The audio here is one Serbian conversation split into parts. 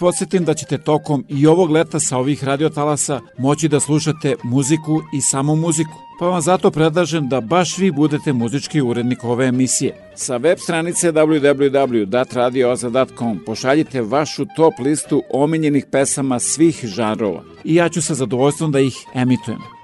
podsjetim da ćete tokom i ovog leta sa ovih radiotalasa moći da slušate muziku i samo muziku. Pa vam zato predlažem da baš vi budete muzički urednik ove emisije. Sa web stranice www.datradioza.com pošaljite vašu top listu omiljenih pesama svih žanrova i ja ću sa zadovoljstvom da ih emitujem.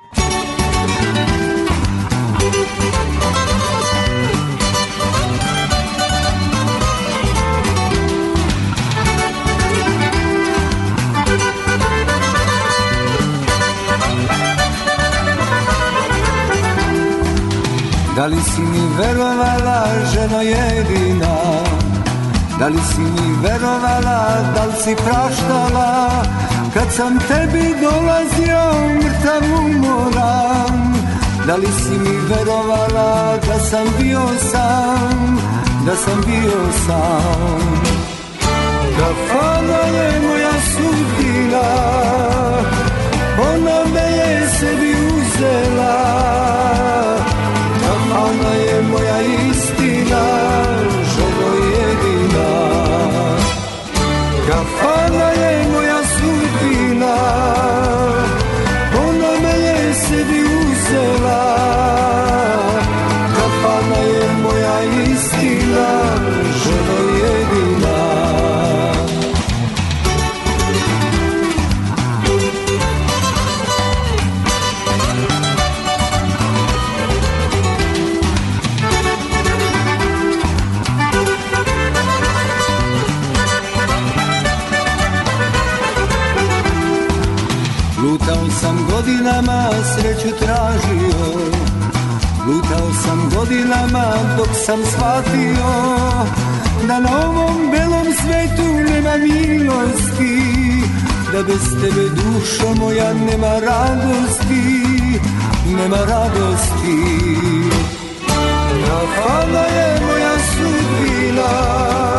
Da li si mi verovala, ženo jedina? Da li si mi verovala, da li si praštala? Kad sam tebi dolazio mrtav umoran. Da li si mi verovala da sam bio sam? Da sam bio sam. Kafana je moja sudbina Ona me je sebi uzela Kafana je moja istina godinama, sreću tražio. Lutao sam godinama dok sam shvatio Da na ovom belom svetu nema milosti Da bez tebe dušo moja nema radosti Nema radosti. Kafana je moja sudbina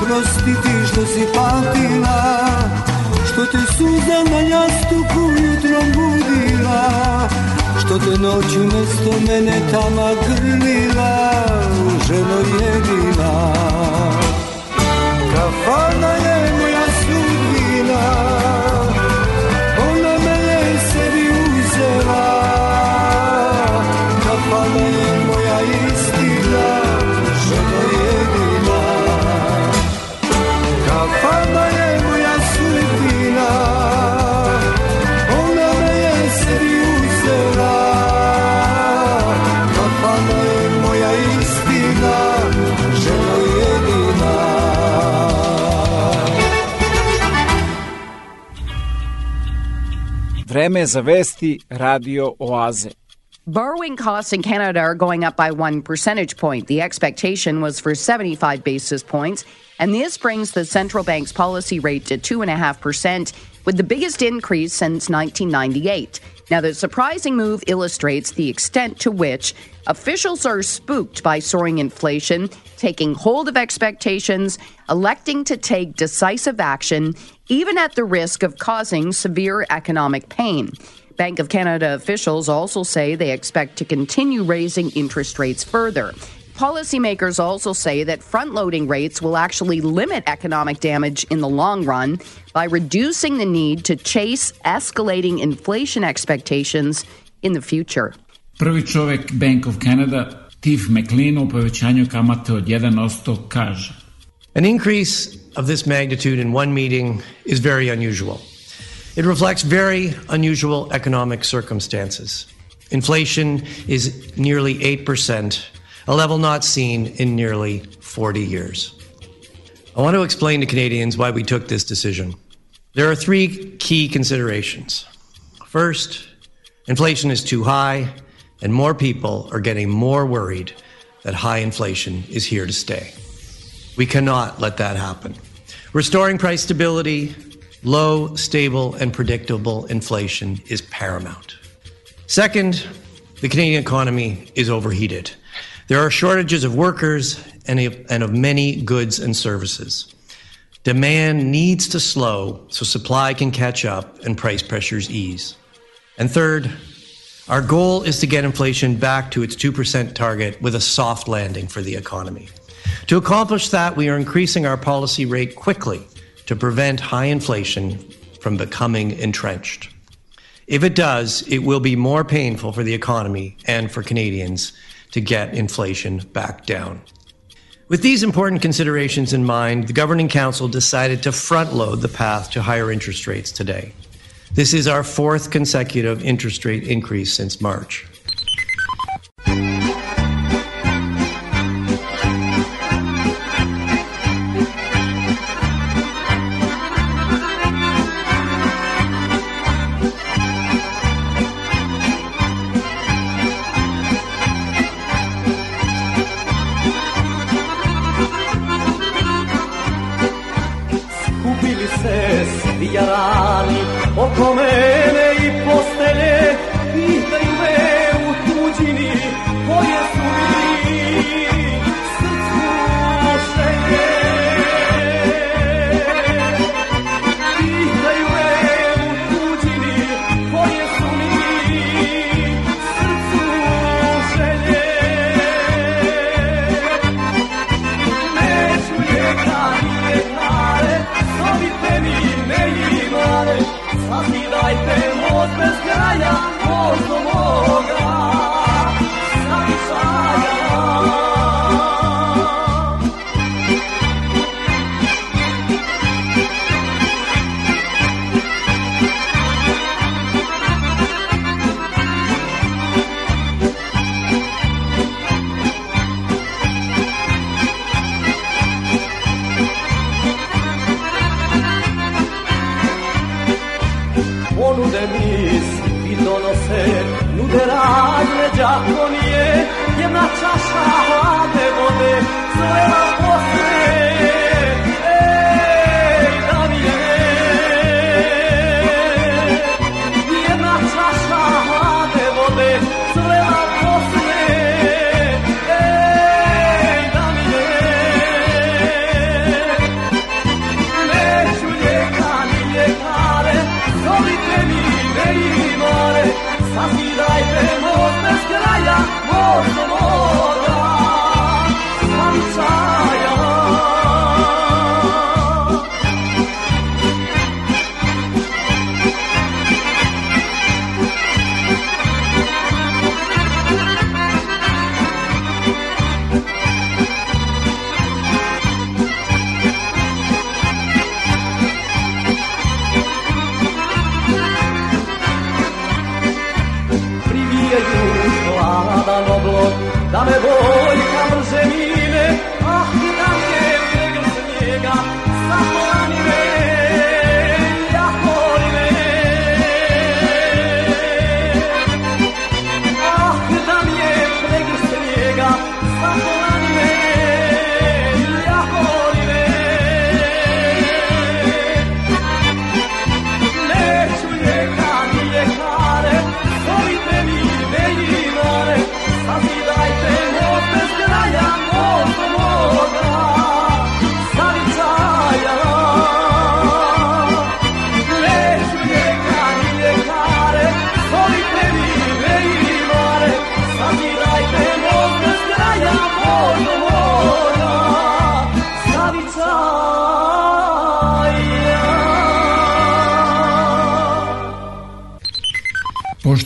mi oprostiti što si patila? Što te suza na jastuku jutrom budila? Što te noću mesto mene tama grlila? Ženo jedina Kafana je moja Za vesti Radio Oaze. Borrowing costs in Canada are going up by one percentage point. The expectation was for 75 basis points, and this brings the central bank's policy rate to 2.5%, with the biggest increase since 1998. Now, the surprising move illustrates the extent to which officials are spooked by soaring inflation, taking hold of expectations, electing to take decisive action, even at the risk of causing severe economic pain. Bank of Canada officials also say they expect to continue raising interest rates further. Policymakers also say that front loading rates will actually limit economic damage in the long run by reducing the need to chase escalating inflation expectations in the future. Prvi čovek Bank of Canada, Tiff McLean, o povećanju kamate od 1% kaže An increase of this magnitude in one meeting is very unusual. It reflects very unusual economic circumstances. Inflation is nearly 8%, a level not seen in nearly 40 years. I want to explain to Canadians why we took this decision. There are three key considerations. First, inflation is too high, and more people are getting more worried that high inflation is here to stay. We cannot let that happen. Restoring price stability, low, stable, and predictable inflation is paramount. Second, the Canadian economy is overheated. There are shortages of workers and of, and of many goods and services. Demand needs to slow so supply can catch up and price pressures ease. And third, our goal is to get inflation back to its 2% target with a soft landing for the economy. To accomplish that, we are increasing our policy rate quickly to prevent high inflation from becoming entrenched. If it does, it will be more painful for the economy and for Canadians to get inflation back down. With these important considerations in mind, the Governing Council decided to front load the path to higher interest rates today. This is our fourth consecutive interest rate increase since March.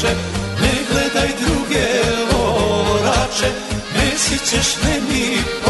plače Ne gledaj druge lorače Ne sićeš, ne mi plače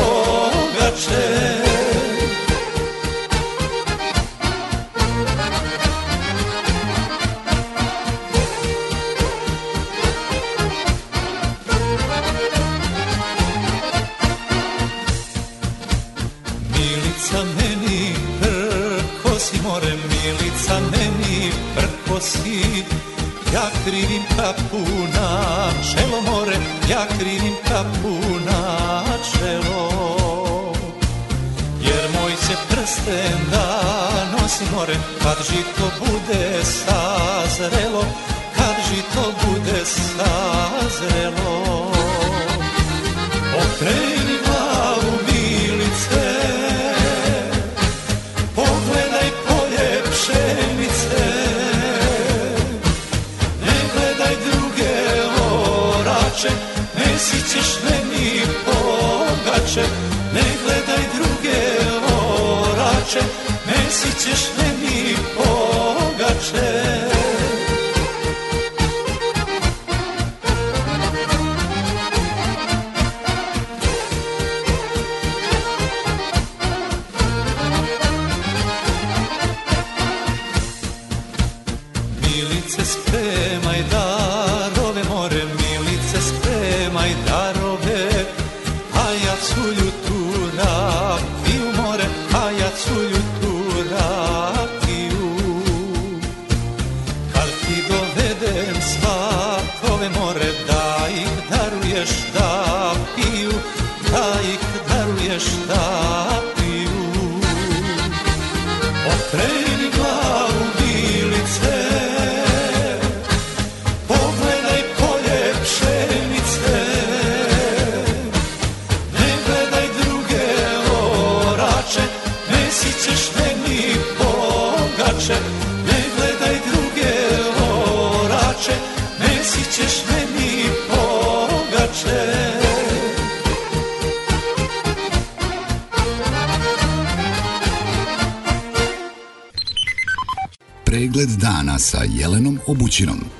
Jelenom Obućinom.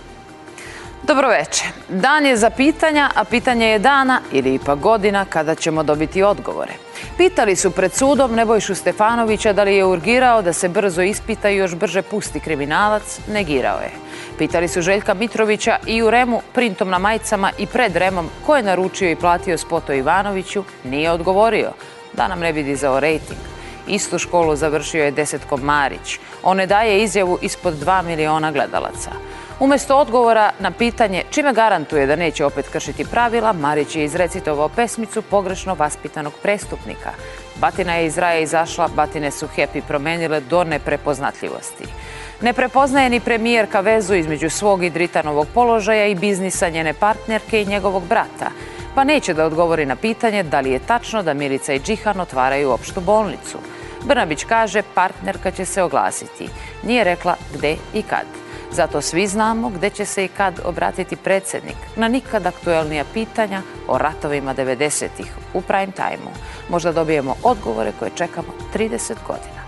Dobroveče. Dan je za pitanja, a pitanje je dana ili ipak godina kada ćemo dobiti odgovore. Pitali su pred sudom Nebojšu Stefanovića da li je urgirao da se brzo ispita i još brže pusti kriminalac, negirao je. Pitali su Željka Mitrovića i u Remu printom na majicama i pred Remom ko je naručio i platio Spoto Ivanoviću, nije odgovorio da nam ne bi dizao rejting. Istu školu završio je Desetko Marić. On ne daje izjavu ispod 2 miliona gledalaca. Umesto odgovora na pitanje čime garantuje da neće opet kršiti pravila, Marić je izrecitovao pesmicu pogrešno vaspitanog prestupnika. Batina je iz raja izašla, batine su Happy promenile do neprepoznatljivosti. Ne prepoznaje ni premijerka vezu između svog i Dritanovog položaja i biznisa njene partnerke i njegovog brata, pa neće da odgovori na pitanje da li je tačno da Milica i Džihan otvaraju opštu bolnicu. Brnabić kaže partnerka će se oglasiti. Nije rekla gde i kad. Zato svi znamo gde će se i kad obratiti predsednik na nikad aktuelnija pitanja o ratovima 90-ih u prime time-u. Možda dobijemo odgovore koje čekamo 30 godina.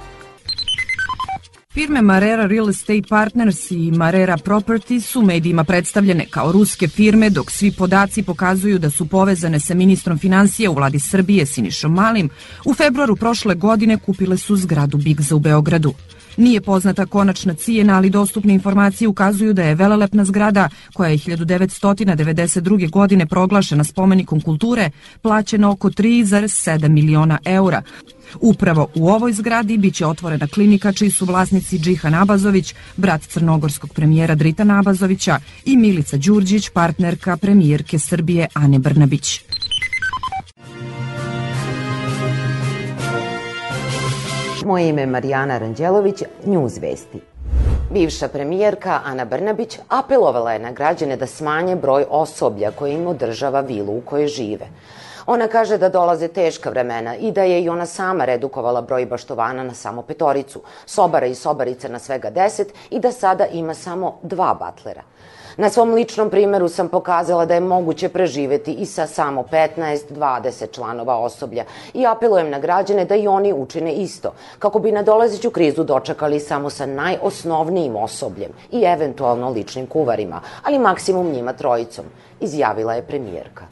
Firme Marera Real Estate Partners i Marera Properties su medijima predstavljene kao ruske firme, dok svi podaci pokazuju da su povezane sa ministrom financija u vladi Srbije Sinišom Malim, u februaru prošle godine kupile su zgradu Bigza u Beogradu. Nije poznata konačna cijena, ali dostupne informacije ukazuju da je velelepna zgrada, koja je 1992. godine proglašena spomenikom kulture, plaćena oko 3,7 miliona eura. Upravo u ovoj zgradi biće otvorena klinika čiji su vlasnici Džihan Abazović, brat crnogorskog premijera Drita Abazovića i Milica Đurđić, partnerka premijerke Srbije Ane Brnabić. Moje ime je Marijana Ranđelović, News Vesti. Bivša premijerka Ana Brnabić apelovala je na građane da smanje broj osoblja koje im održava vilu u kojoj žive. Ona kaže da dolaze teška vremena i da je i ona sama redukovala broj baštovana na samo petoricu, sobara i sobarice na svega deset i da sada ima samo dva batlera. Na svom ličnom primeru sam pokazala da je moguće preživeti i sa samo 15-20 članova osoblja i apelujem na građane da i oni učine isto, kako bi na dolazeću krizu dočekali samo sa najosnovnijim osobljem i eventualno ličnim kuvarima, ali maksimum njima trojicom, izjavila je premijerka.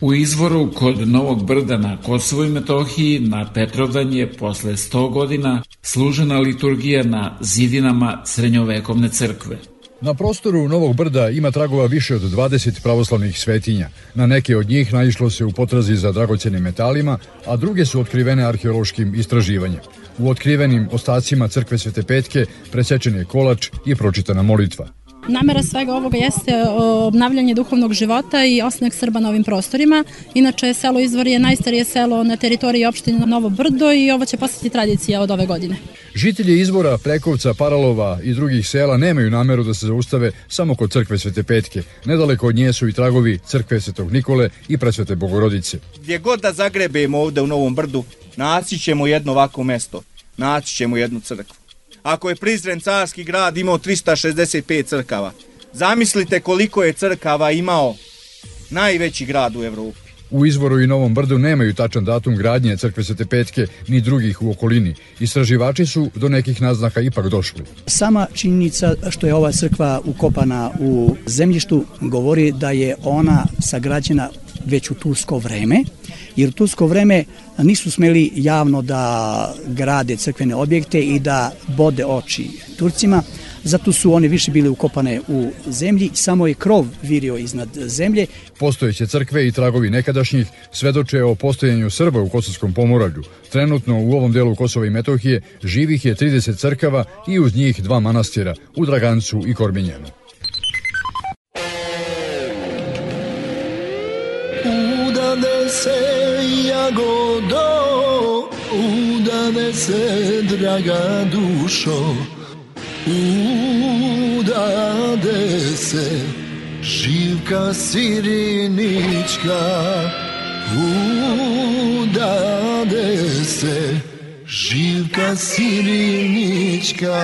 U izvoru kod Novog Brda na Kosovo i Metohiji na Petrovdan je posle 100 godina služena liturgija na zidinama srednjovekovne crkve. Na prostoru Novog Brda ima tragova više od 20 pravoslavnih svetinja. Na neke od njih naišlo se u potrazi za dragocenim metalima, a druge su otkrivene arheološkim istraživanjem. U otkrivenim ostacima crkve Svete Petke presečen je kolač i pročitana molitva. Namera svega ovoga jeste obnavljanje duhovnog života i osnek Srba na ovim prostorima. Inače, selo Izvor je najstarije selo na teritoriji opštine Novo Brdo i ovo će postati tradicija od ove godine. Žitelji Izvora, Prekovca, Paralova i drugih sela nemaju nameru da se zaustave samo kod crkve Svete Petke. Nedaleko od nje su i tragovi crkve Svetog Nikole i Presvete Bogorodice. Gdje god da zagrebemo ovde u Novom Brdu, naći ćemo jedno ovako mesto, naći ćemo jednu crkvu ako je Prizren carski grad imao 365 crkava. Zamislite koliko je crkava imao najveći grad u Evropi. U izvoru i Novom Brdu nemaju tačan datum gradnje crkve Svete Petke ni drugih u okolini. Istraživači su do nekih naznaka ipak došli. Sama činjenica što je ova crkva ukopana u zemljištu govori da je ona sagrađena već u tursko vreme, jer tursko vreme nisu smeli javno da grade crkvene objekte i da bode oči Turcima, zato su one više bile ukopane u zemlji, samo je krov virio iznad zemlje. Postojeće crkve i tragovi nekadašnjih svedoče o postojanju Srba u Kosovskom pomoravlju. Trenutno u ovom delu Kosova i Metohije živih je 30 crkava i uz njih dva manastira u Dragancu i Korbinjenu. Se jagodo, udane se draga dušo, udade se živka sirinička, udade se živka sirinička.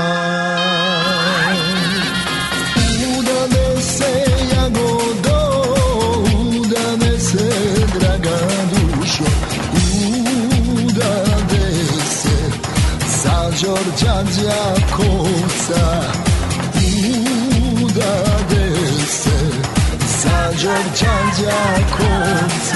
Đorđa Đakovca Udade se za Đorđa Đakovca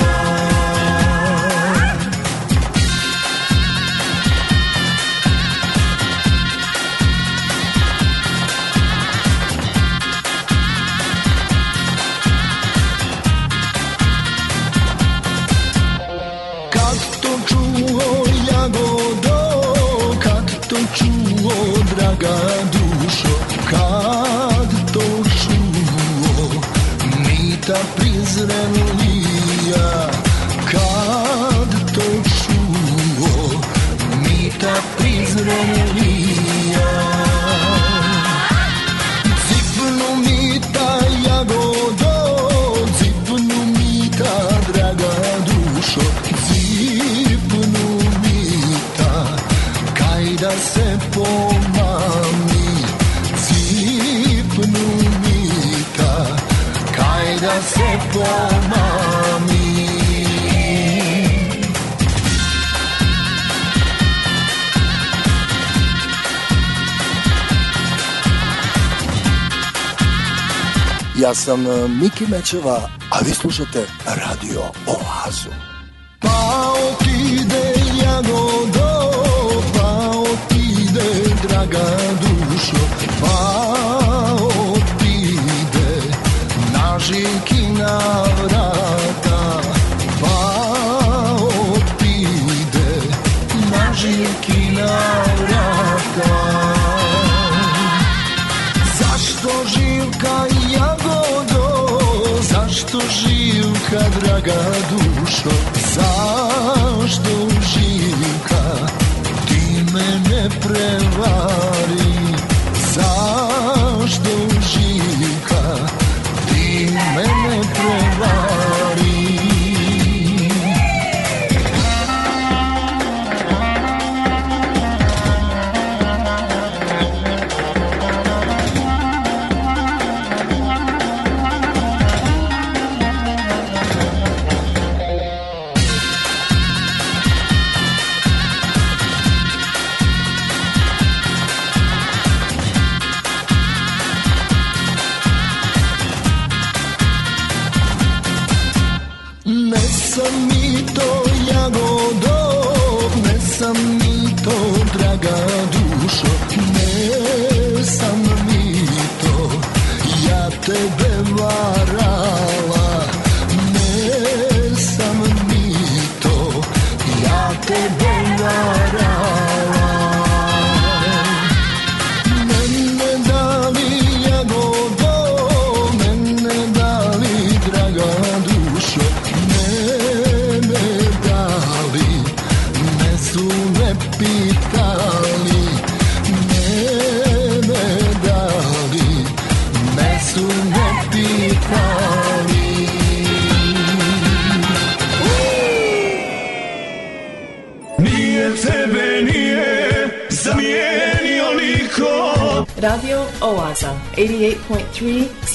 Ja sam e, Miki Mečeva, a vi slušate Radio Oazu. Pa otide jagodo, pa otide draga dušo, pa nažiki na vrata, pa nažiki na vrata. Zašto živka jagodo, zašto živka draga dušo, zašto živka ti mene prevari, zašto prevari.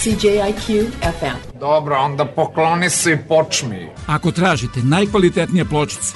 CJIQ FM. Dobro, onda pokloni se i počmi. Ako tražite najkvalitetnije pločice,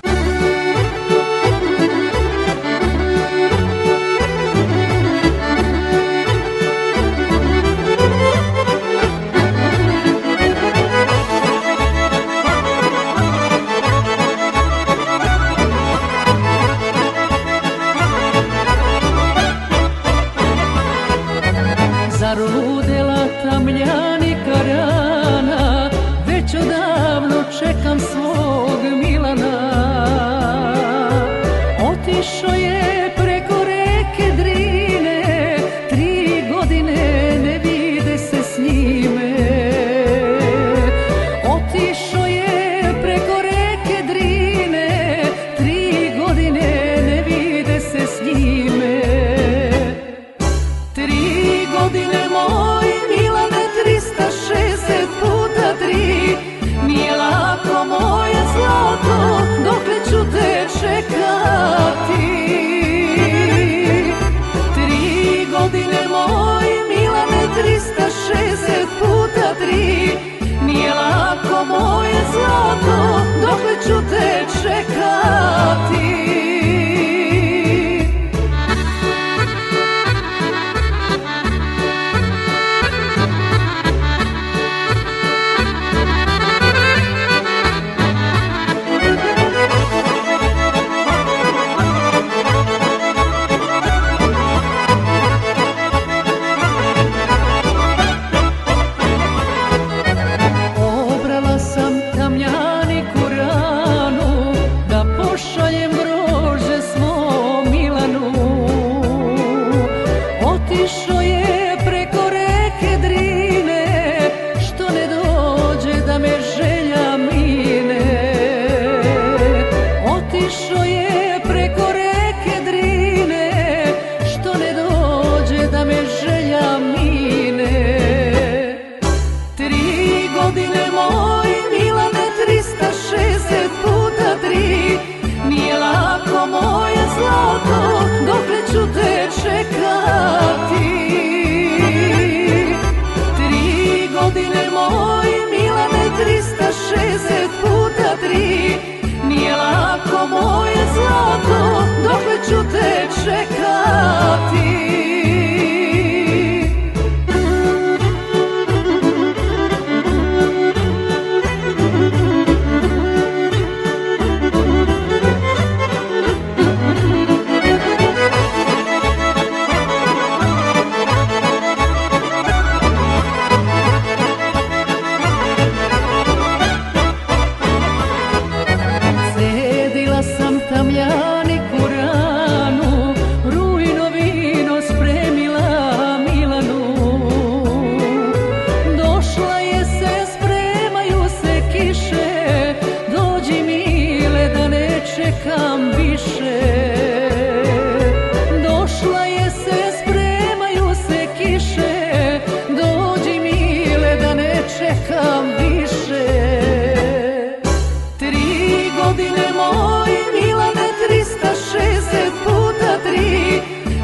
čekam više. Tri godine moj Milane 360 puta tri.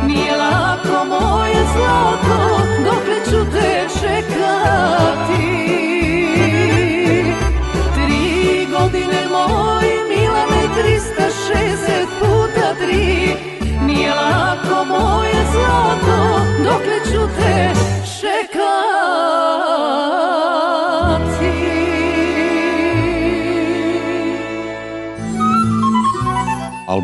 Nije lako moje zlato dokle ću te čekati? Tri godine moj Milane 360 puta tri. Nije lako moje zlato dokle ću te čekati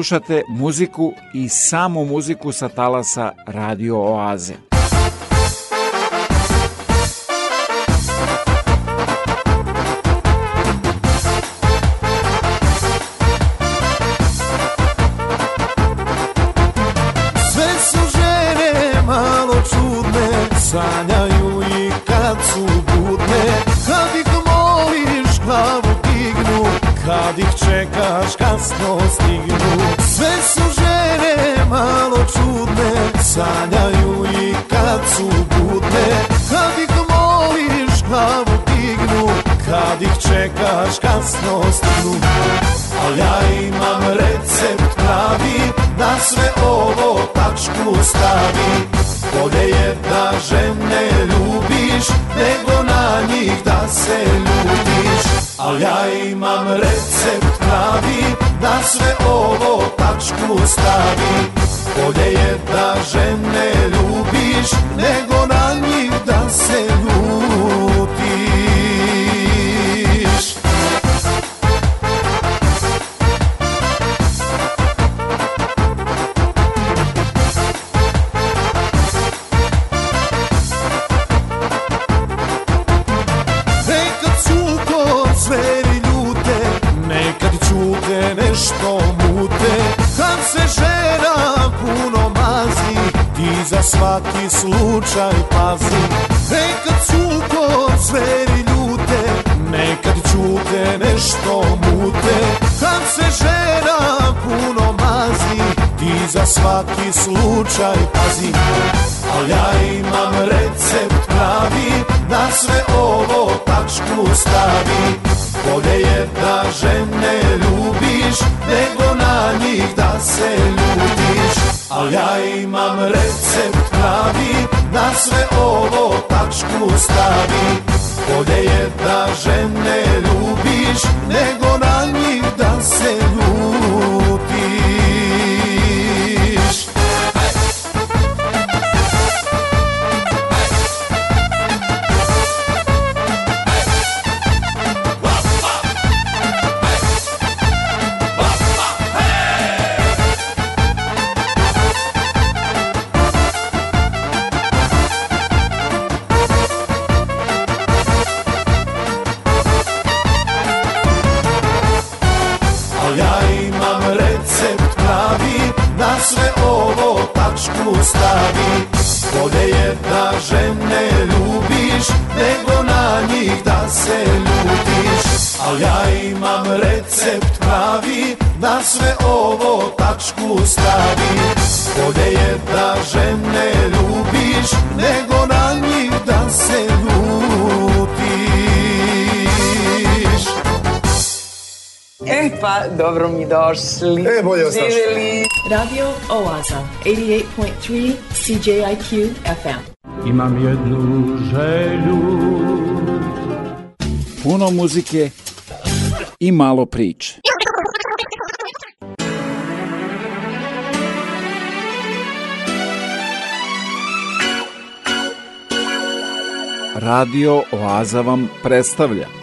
Slušate muziku i samo muziku sa talasa Radio Oaze. Čekaš kasno stignu. Al ja imam recept pravi, na sve ovo tačku stavi. Bolje je da žene ljubiš, nego na njih da se ljutiš. Al ja imam recept pravi, na sve ovo tačku stavi. Bolje je da žene ljubiš, nego na njih da se ljutiš. Svaki slučaj pazi. Nekad cuko zveri ljute, nekad čute nešto mute. Kad se žena puno mazi, ti za svaki slučaj pazim Al ja imam recept pravi Da sve ovo tačku stavi Bolje je da žene ljubiš Nego na njih da se ljutiš Al ja imam recept pravi Da sve ovo tačku stavi. Bolje je da žene ljubiš Nego na njih da se ljutiš dobro mi došli. E, bolje. Živjeli. Radio Oaza, 88.3 CJIQ FM. Imam jednu želju Puno muzike i malo priče. Radio Oaza vam predstavlja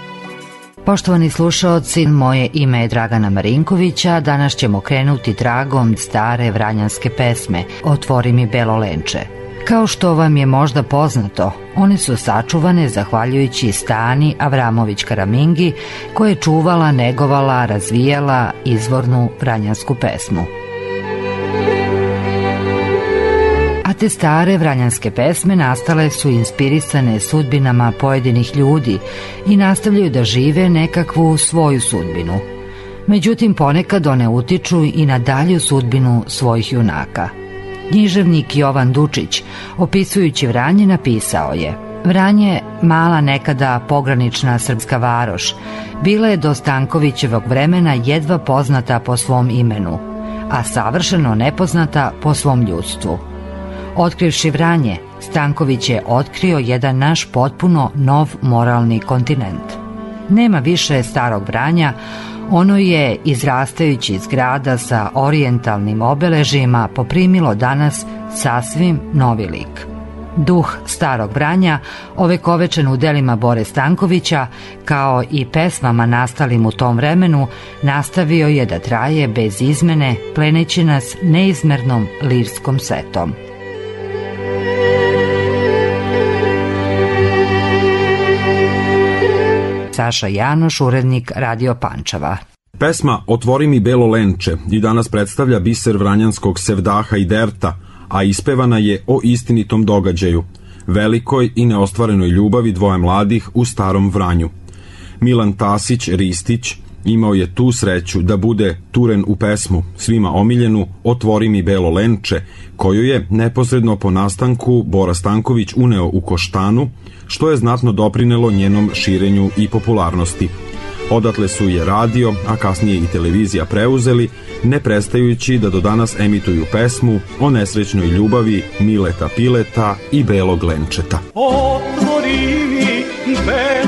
Poštovani slušaoci, moje ime je Dragana Marinkovića, danas ćemo krenuti tragom stare vranjanske pesme Otvori mi belo lenče. Kao što vam je možda poznato, one su sačuvane zahvaljujući Stani Avramović Karamingi koja je čuvala, negovala, razvijala izvornu vranjansku pesmu. Te stare vranjanske pesme nastale su inspirisane sudbinama pojedinih ljudi i nastavljaju da žive nekakvu svoju sudbinu. Međutim, ponekad one utiču i na dalju sudbinu svojih junaka. Književnik Jovan Dučić, opisujući Vranje, napisao je Vranje, mala nekada pogranična srpska varoš, bila je do Stankovićevog vremena jedva poznata po svom imenu, a savršeno nepoznata po svom ljudstvu. Otkrivši Vranje, Stanković je otkrio jedan naš potpuno nov moralni kontinent. Nema više starog Vranja, ono je, izrastajući iz grada sa orijentalnim obeležima, poprimilo danas sasvim novi lik. Duh starog Vranja, ovekovečen u delima Bore Stankovića, kao i pesmama nastalim u tom vremenu, nastavio je da traje bez izmene, pleneći nas neizmernom lirskom setom. Saša Janoš, urednik Radio Pančeva. Pesma Otvori mi belo lenče i danas predstavlja biser vranjanskog sevdaha i derta, a ispevana je o istinitom događaju, velikoj i neostvarenoj ljubavi dvoje mladih u starom Vranju. Milan Tasić Ristić imao je tu sreću da bude turen u pesmu, svima omiljenu Otvori mi belo lenče, koju je neposredno po nastanku Bora Stanković uneo u Koštanu, što je znatno doprinelo njenom širenju i popularnosti. Odatle su je radio, a kasnije i televizija preuzeli, ne prestajući da do danas emituju pesmu o nesrećnoj ljubavi Mileta Pileta i Belog Lenčeta. Otvori mi belo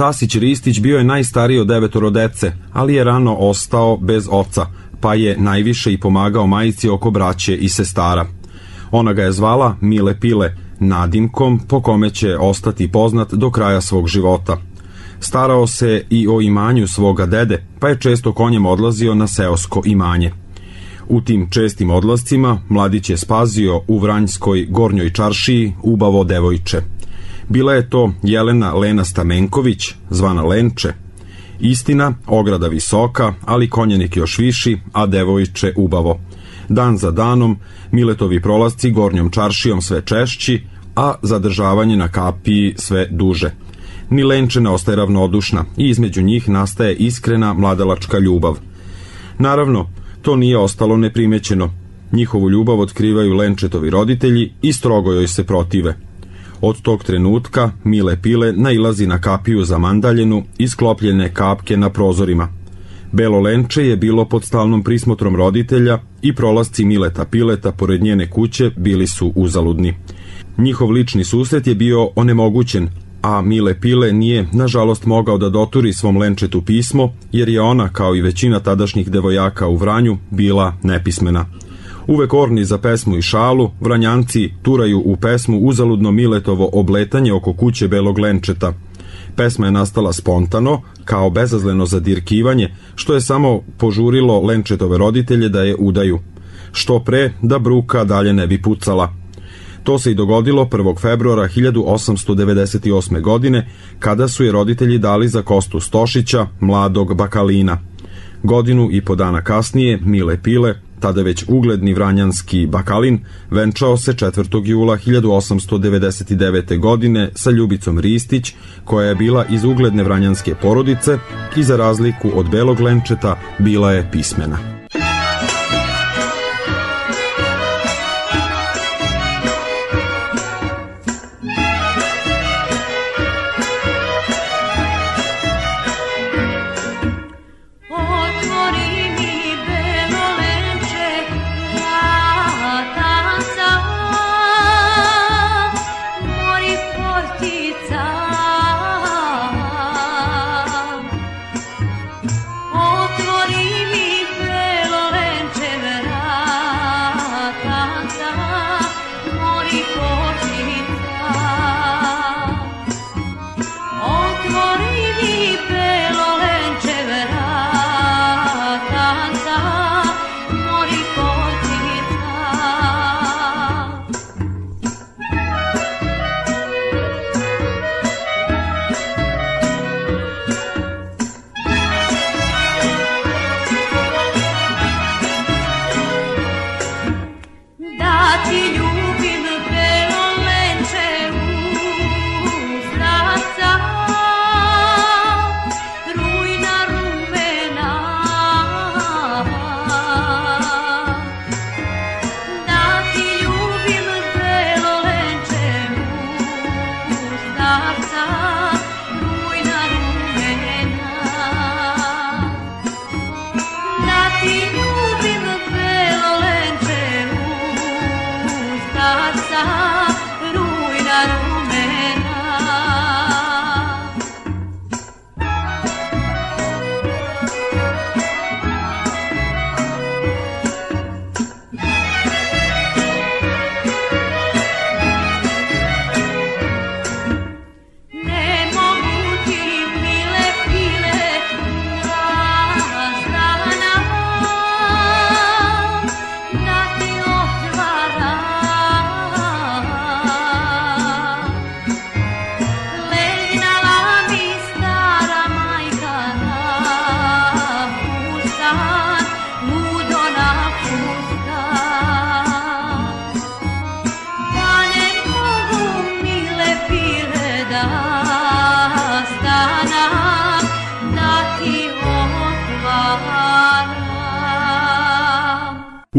Tasić Ristić bio je najstariji od devetoro dece, ali je rano ostao bez oca, pa je najviše i pomagao majici oko braće i sestara. Ona ga je zvala Mile Pile, nadimkom po kome će ostati poznat do kraja svog života. Starao se i o imanju svoga dede, pa je često konjem odlazio na seosko imanje. U tim čestim odlascima mladić je spazio u Vranjskoj gornjoj čaršiji ubavo devojče – Bila je to Jelena Lena Stamenković, zvana Lenče. Istina, ograda visoka, ali konjenik još viši, a devojče ubavo. Dan za danom, Miletovi prolasci gornjom čaršijom sve češći, a zadržavanje na kapiji sve duže. Ni Lenče ne ostaje ravnodušna i između njih nastaje iskrena mladalačka ljubav. Naravno, to nije ostalo neprimećeno. Njihovu ljubav otkrivaju Lenčetovi roditelji i strogo joj se protive – Od tog trenutka Mile Pile nailazi na kapiju za mandaljenu i sklopljene kapke na prozorima. Belo lenče je bilo pod stalnom prismotrom roditelja i prolasci Mileta Pileta pored njene kuće bili su uzaludni. Njihov lični susret je bio onemogućen, a Mile Pile nije, nažalost, mogao da doturi svom lenčetu pismo, jer je ona, kao i većina tadašnjih devojaka u Vranju, bila nepismena. Uvek orni za pesmu i šalu, vranjanci turaju u pesmu uzaludno Miletovo obletanje oko kuće Belog Lenčeta. Pesma je nastala spontano, kao bezazleno zadirkivanje, što je samo požurilo Lenčetove roditelje da je udaju. Što pre, da bruka dalje ne bi pucala. To se i dogodilo 1. februara 1898. godine, kada su je roditelji dali za Kostu Stošića, mladog bakalina. Godinu i po dana kasnije, Mile Pile, tada već ugledni vranjanski bakalin, venčao se 4. jula 1899. godine sa Ljubicom Ristić, koja je bila iz ugledne vranjanske porodice i za razliku od belog lenčeta bila je pismena.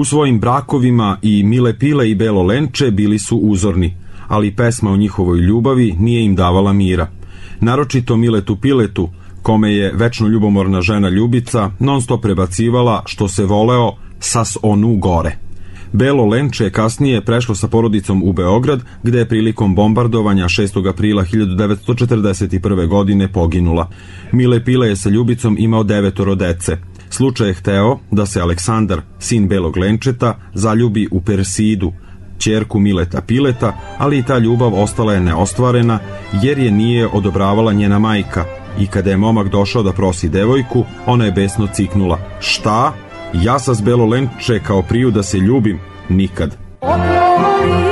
U svojim brakovima i Mile Pile i Belo Lenče bili su uzorni, ali pesma o njihovoj ljubavi nije im davala mira. Naročito Miletu Piletu, kome je večno ljubomorna žena Ljubica non stop prebacivala što se voleo sas onu gore. Belo Lenče je kasnije prešlo sa porodicom u Beograd, gde je prilikom bombardovanja 6. aprila 1941. godine poginula. Mile Pile je sa Ljubicom imao devetoro dece. Slučaj je hteo da se Aleksandar, sin Belog Lenčeta, zaljubi u Persidu, čerku Mileta Pileta, ali i ta ljubav ostala je neostvarena jer je nije odobravala njena majka i kada je momak došao da prosi devojku, ona je besno ciknula. Šta? Ja sa Belo Lenče kao priju da se ljubim? Nikad. Otvori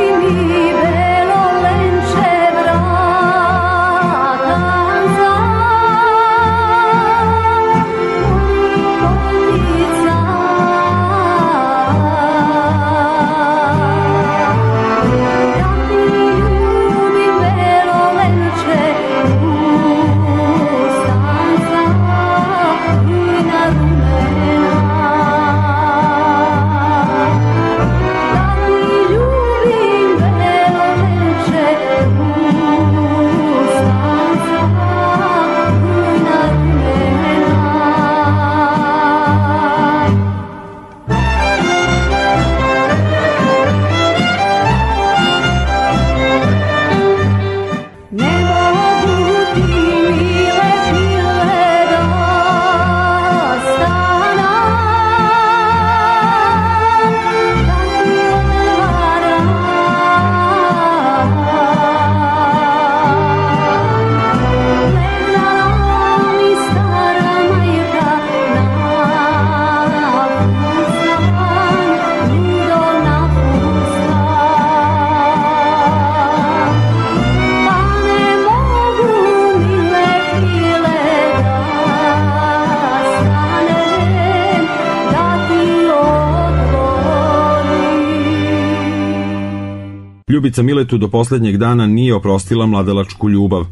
Ljubica Miletu do poslednjeg dana nije oprostila mladalačku ljubav.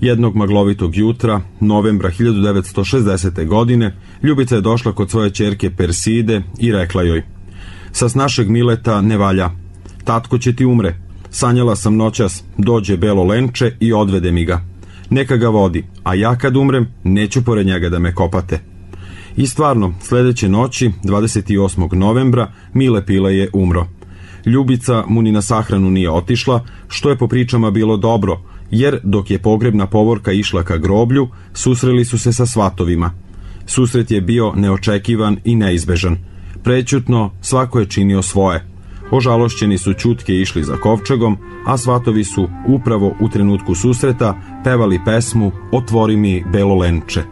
Jednog maglovitog jutra, novembra 1960. godine, Ljubica je došla kod svoje čerke Perside i rekla joj Sas našeg Mileta ne valja. Tatko će ti umre. Sanjala sam noćas, dođe belo lenče i odvede mi ga. Neka ga vodi, a ja kad umrem, neću pored njega da me kopate. I stvarno, sledeće noći, 28. novembra, Mile Pile je umro. Ljubica mu ni na sahranu nije otišla, što je po pričama bilo dobro, jer dok je pogrebna povorka išla ka groblju, susreli su se sa svatovima. Susret je bio neočekivan i neizbežan. Prećutno, svako je činio svoje. Ožalošćeni su čutke išli za kovčegom, a svatovi su upravo u trenutku susreta pevali pesmu Otvori mi belo lenče.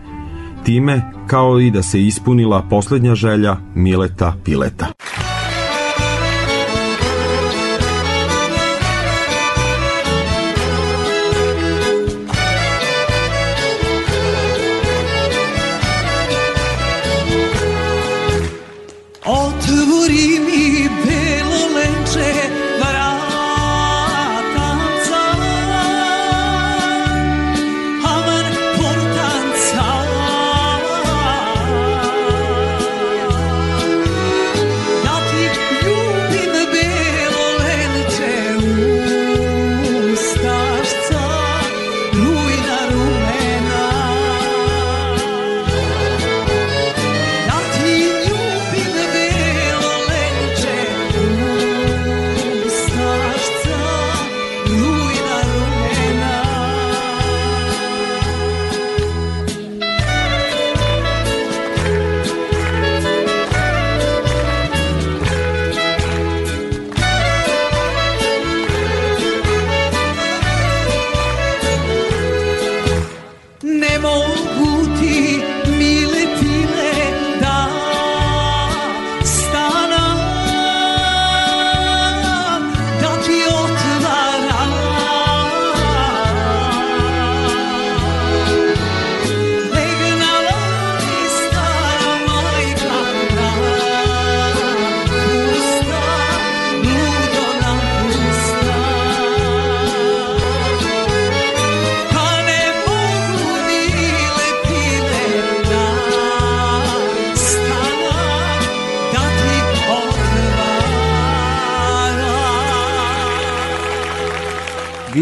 Time, kao i da se ispunila poslednja želja Mileta Pileta.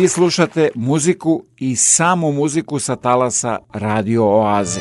Slušate muziku i samo muziku sa talasa Radio Oaze.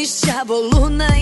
між щаболунає.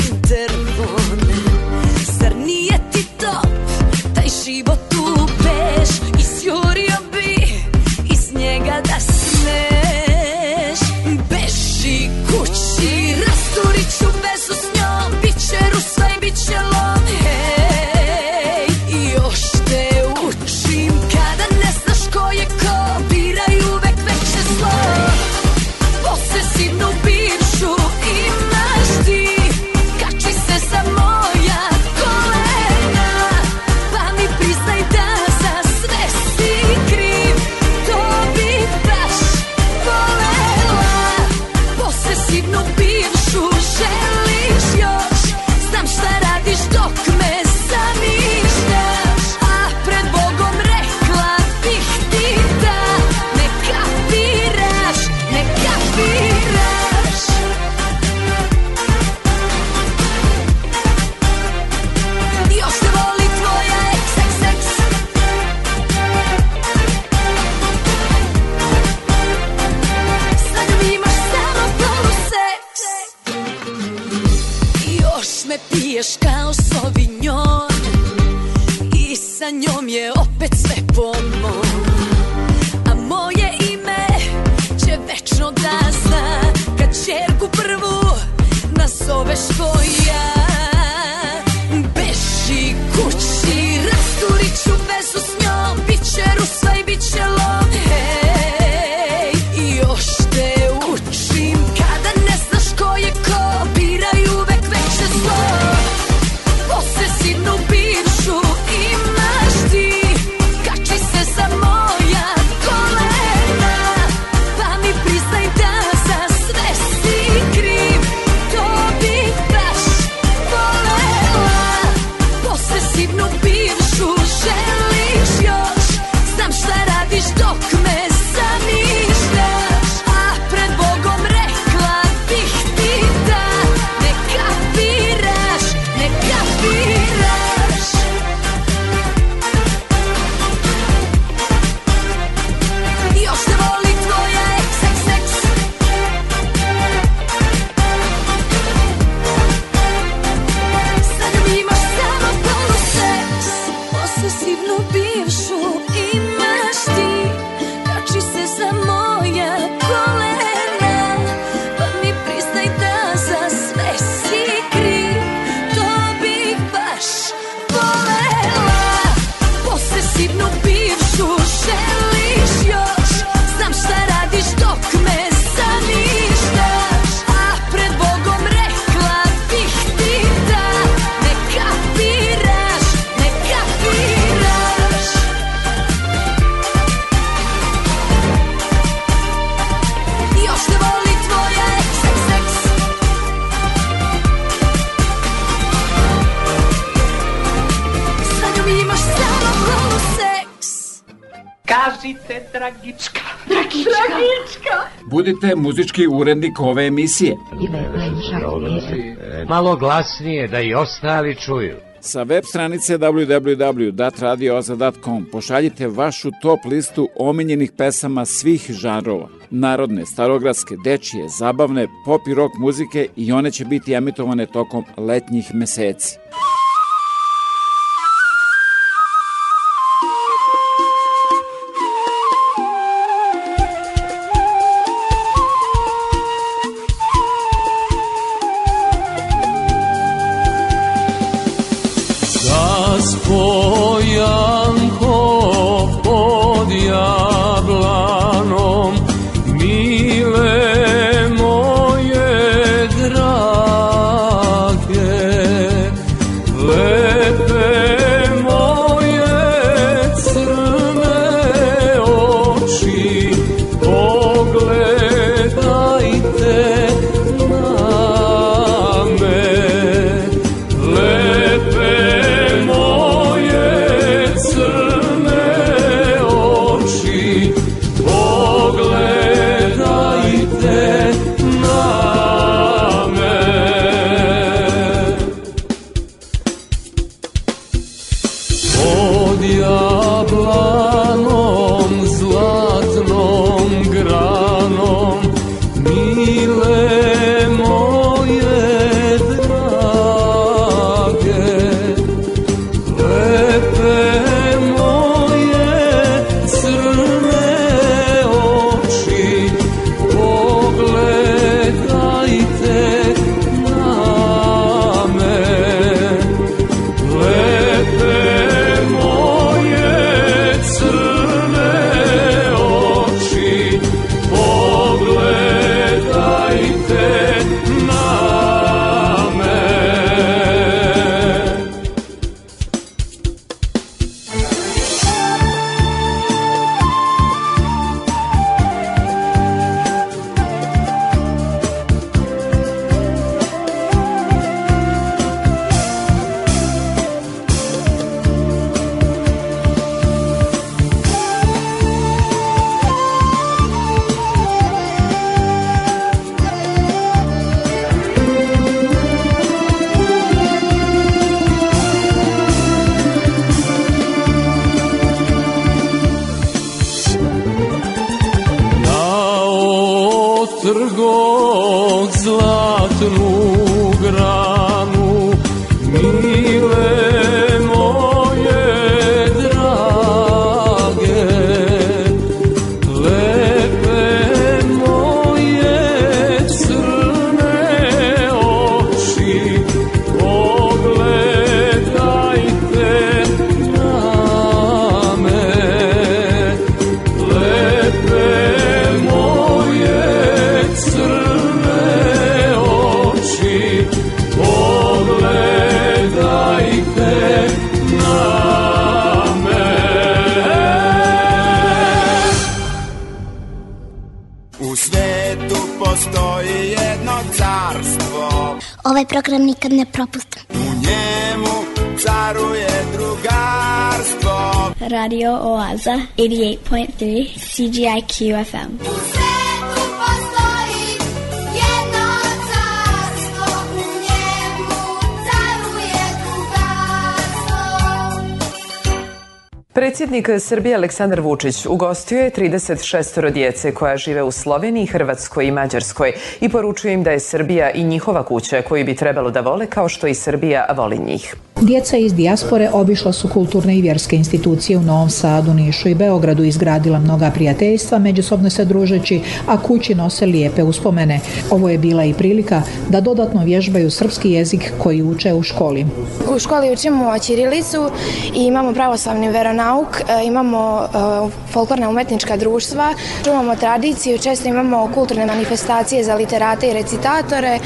Budite muzički urednik ove emisije. Malo glasnije da i ostali čuju. Sa web stranice www.datradioza.com pošaljite vašu top listu omiljenih pesama svih žanrova. Narodne, starogradske, dečije, zabavne, pop i rock muzike i one će biti emitovane tokom letnjih meseci. Nikad ne propustim. u njemu caruje drugarstvo. Radio Oaza, 88.3 CGIQ FM. Predsjednik Srbije Aleksandar Vučić ugostio je 36 djece koja žive u Sloveniji, Hrvatskoj i Mađarskoj i poručuje im da je Srbija i njihova kuća koju bi trebalo da vole kao što i Srbija voli njih. Djeca iz dijaspore obišla su kulturne i vjerske institucije u Novom Sadu, Nišu i Beogradu i izgradila mnoga prijateljstva, međusobno se družeći, a kući nose lijepe uspomene. Ovo je bila i prilika da dodatno vježbaju srpski jezik koji uče u školi. U školi učimo ćirilicu i imamo pravoslavni veronauk, e, imamo e, folklorna umetnička društva, čuvamo tradiciju, često imamo kulturne manifestacije za literate i recitatore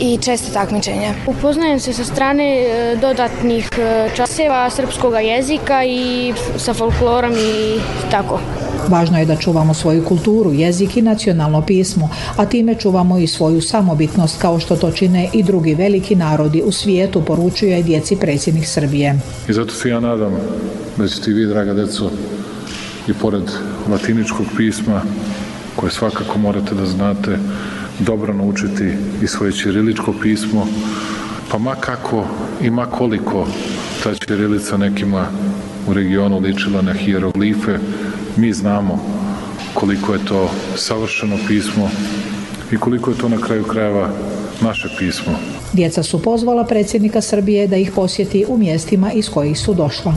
i često takmičenja. Upoznajem se sa strane e, dodatnih časeva srpskog jezika i sa folklorom i tako. Važno je da čuvamo svoju kulturu, jezik i nacionalno pismo, a time čuvamo i svoju samobitnost kao što to čine i drugi veliki narodi u svijetu, poručuje djeci predsjednik Srbije. I zato se ja nadam da ćete i vi, draga deco, i pored latiničkog pisma, koje svakako morate da znate, dobro naučiti i svoje ćiriličko pismo, pa ma kako i ma koliko ta ćirilica nekima u regionu ličila na hieroglife, mi znamo koliko je to savršeno pismo i koliko je to na kraju krajeva naše pismo. Djeca su pozvala predsjednika Srbije da ih posjeti u mjestima iz kojih su došla.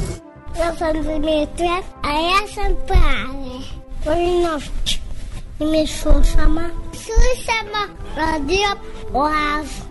Ja sam Dimitra, a ja sam Prave. Volim noć. I mi slušamo. Slušamo radio Oaz.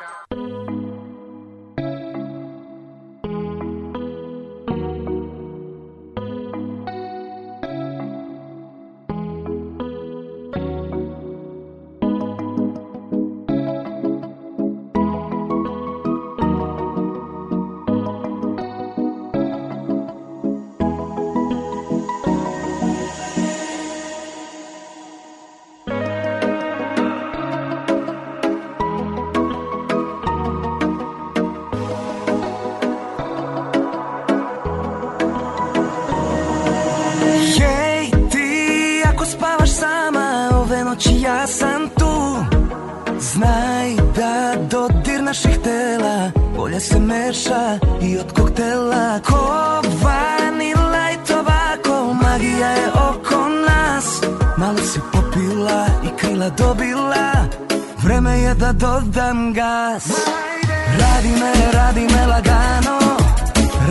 se meša i od koktela Ko vanila i tobako Magija je oko nas Malo si popila i krila dobila. Vreme je da dodam gas. Radi me, radi me lagano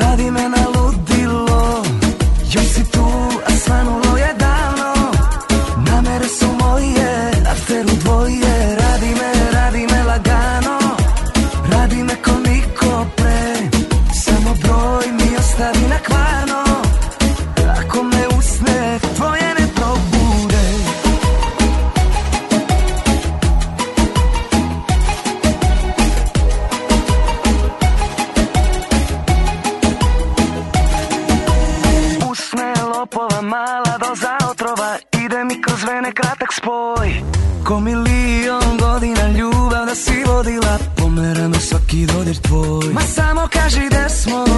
Radi me na ludilo. Još si tu, a svanulo neki dođe tvoj. Ma samo kaži da smo.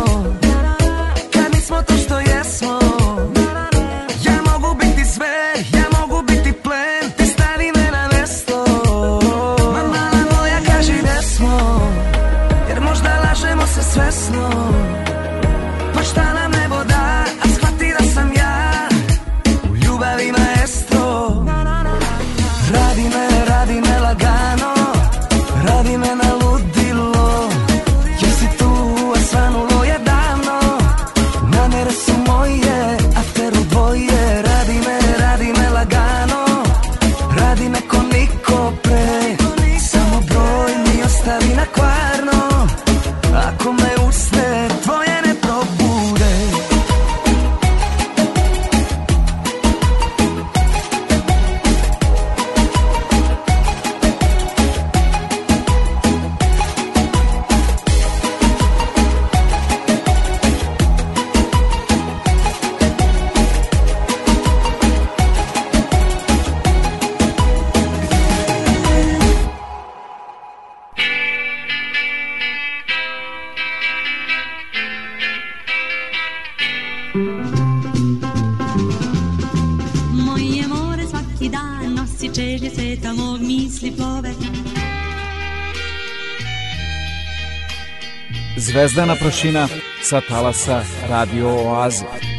Oprošina sa talasa Radio Oaze.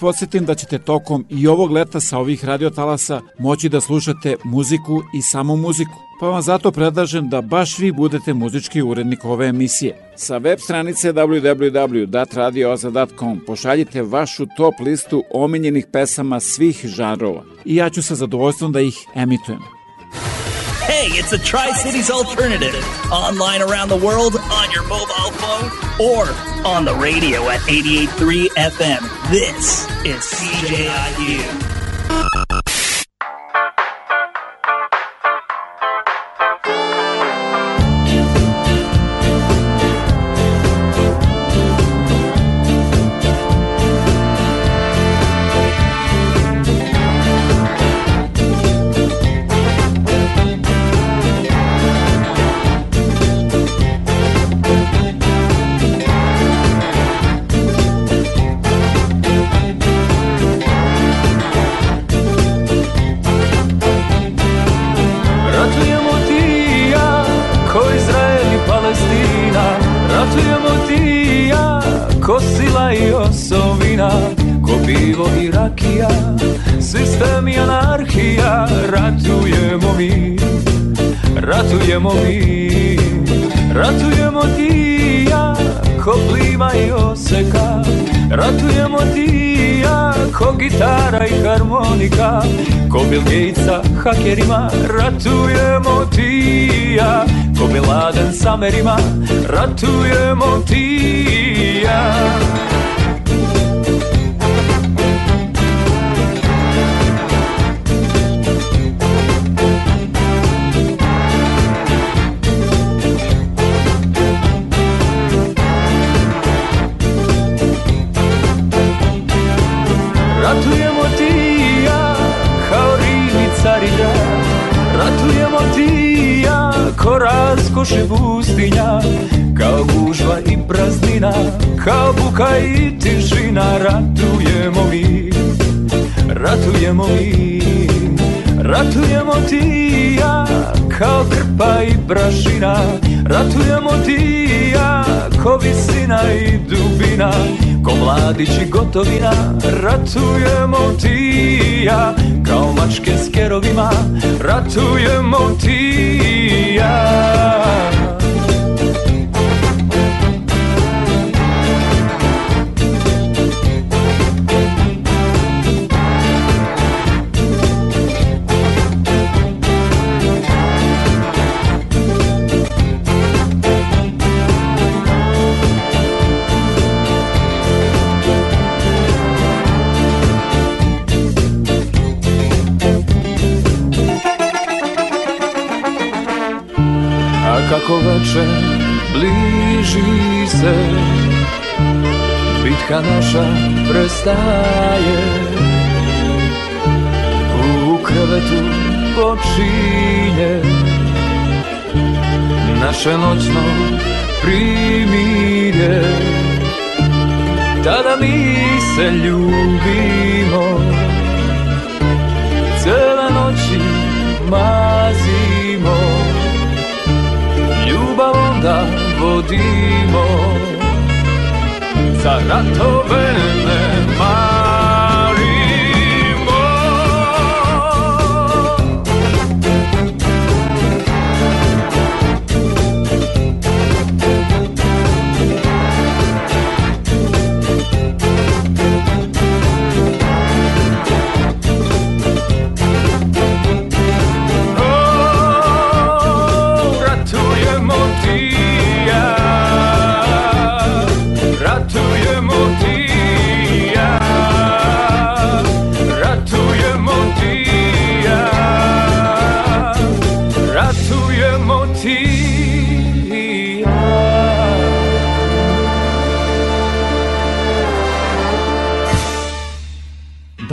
Podsjetim da ćete tokom i ovog leta sa ovih radiotalasa moći da slušate muziku i samo muziku. Pa vam zato predlažem da baš vi budete muzički urednik ove emisije. Sa web stranice www.datradioza.com pošaljite vašu top listu omiljenih pesama svih žanrova i ja ću sa zadovoljstvom da ih emitujem. Hey, it's the Tri Cities Alternative. Online around the world on your mobile phone or on the radio at 88.3 FM. This is CJIU. Hakerima Ratujemo ti i ja. Ko Laden s Amerima Ratujemo ti i ja raskoši pustinja Kao gužva i praznina Kao buka i tišina Ratujemo mi Ratujemo mi Ratujemo ti i ja kao krpa i prašina Ratujemo ti i ja ko visina i dubina Ko mladić i gotovina Ratujemo ti i ja kao mačke s kerovima Ratujemo ti i ja A kako veče bliži se. Bitka naša prestaje. U krevetu počinje. Naše noćno primirje. Tada mi se ljubimo. Cele noći mazimo Ljubav onda vodimo Za ratove ne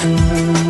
Koliko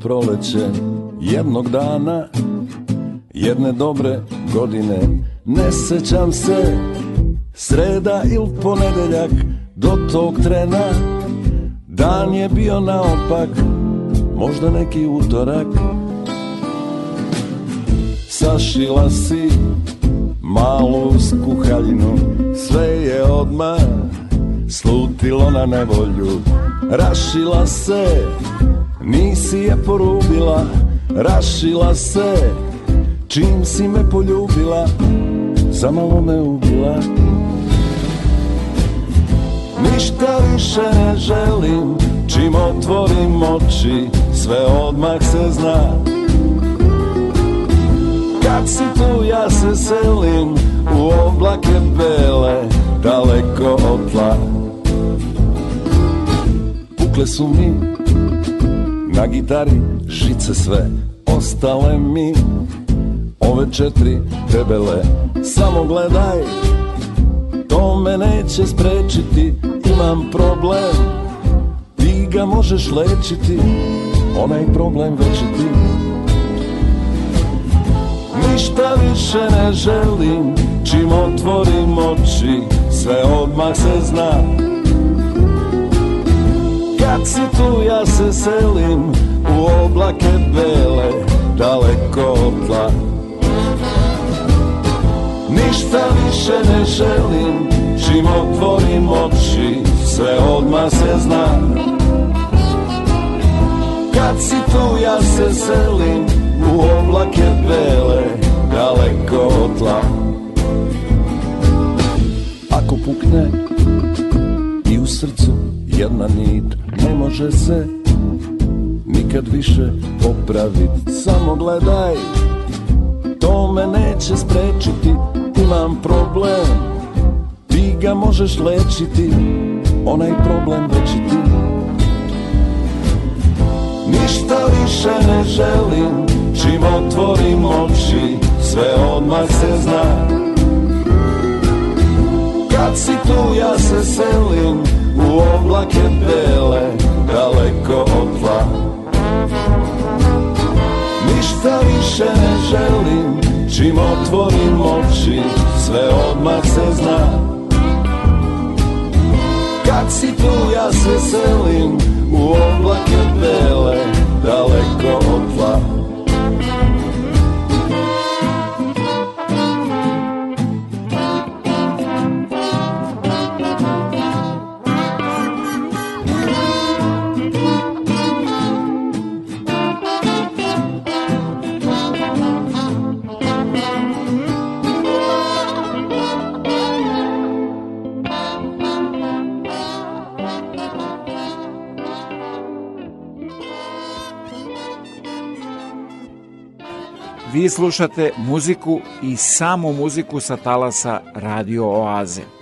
Proleće jednog dana, jedne dobre godine. Ne sećam se sreda ili ponedeljak do tog trena. Dan je bio naopak, možda neki utorak. Sašila si malu skuhaljinu, sve je odmah slutilo na nevolju. Rašila se, nisi je porubila, rašila se, čim si me poljubila, zamalo me ubila. Ništa više ne želim, čim otvorim oči, sve odmah se zna. Kad si tu ja se selim, u oblake bele, daleko od tla. Pukle su mi na gitari žice sve, ostale mi ove četiri debele. Samo gledaj, to me neće sprečiti, imam problem, ti ga možeš lečiti, onaj problem večiti. Ništa više ne želim, čim otvorim oči, sve odmah se zna. Kad si tu ja se selim, u oblake bele, daleko od tla. Ništa više ne želim, čim otvorim oči, sve odmah se zna. Kad si tu ja se selim, u oblake bele, daleko od tla. Ako pukne i u srcu jedna nit, ne može se nikad više popravit. Samo gledaj, to me neće sprečiti, imam problem, ti ga možeš lečiti, onaj problem večiti. Ništa više ne želim, čim otvorim oči, sve odmah se zna. Kad si tu ja se selim, u oblake bele, daleko od tla. Ništa više ne želim, čim otvorim oči, sve odmah se zna. Kad si tu ja se selim, u oblake bele, daleko od tla. Slušate muziku i samo muziku sa talasa Radio Oaze.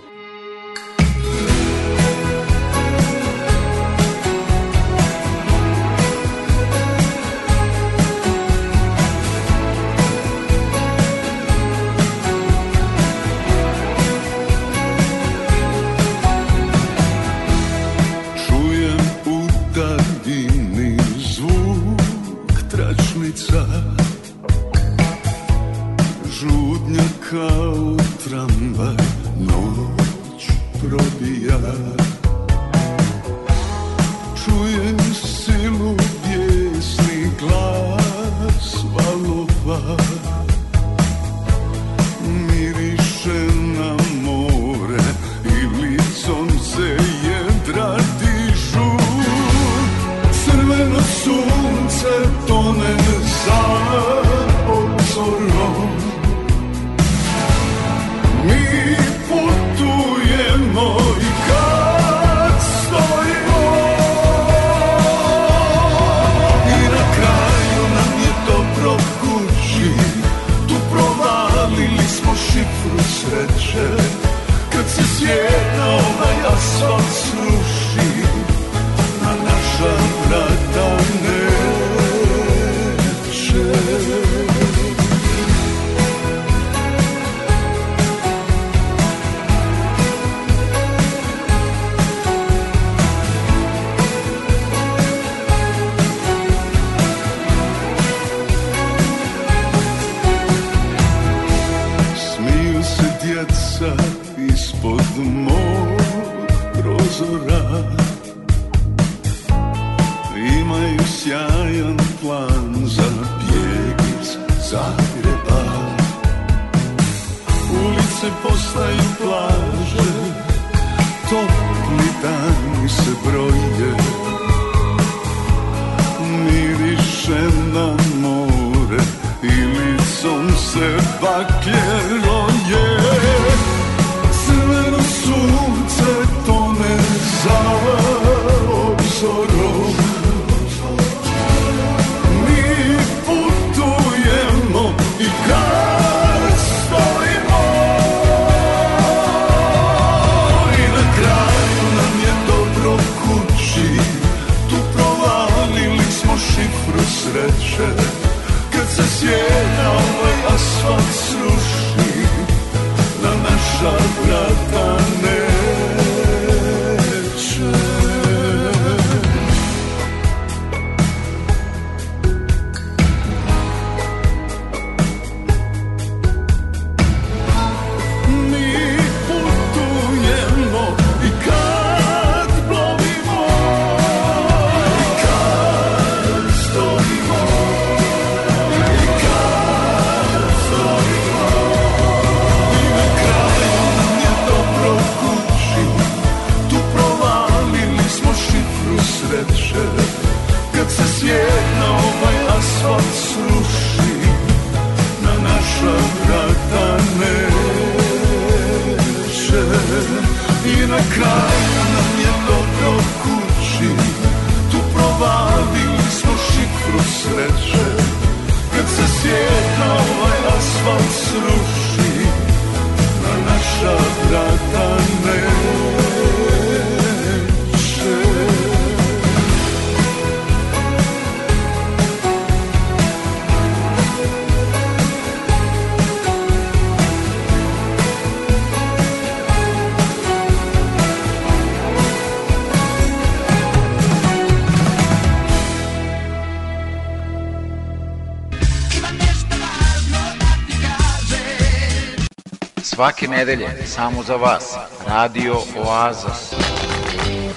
Svake nedelje, samo za vas, Radio Oaza.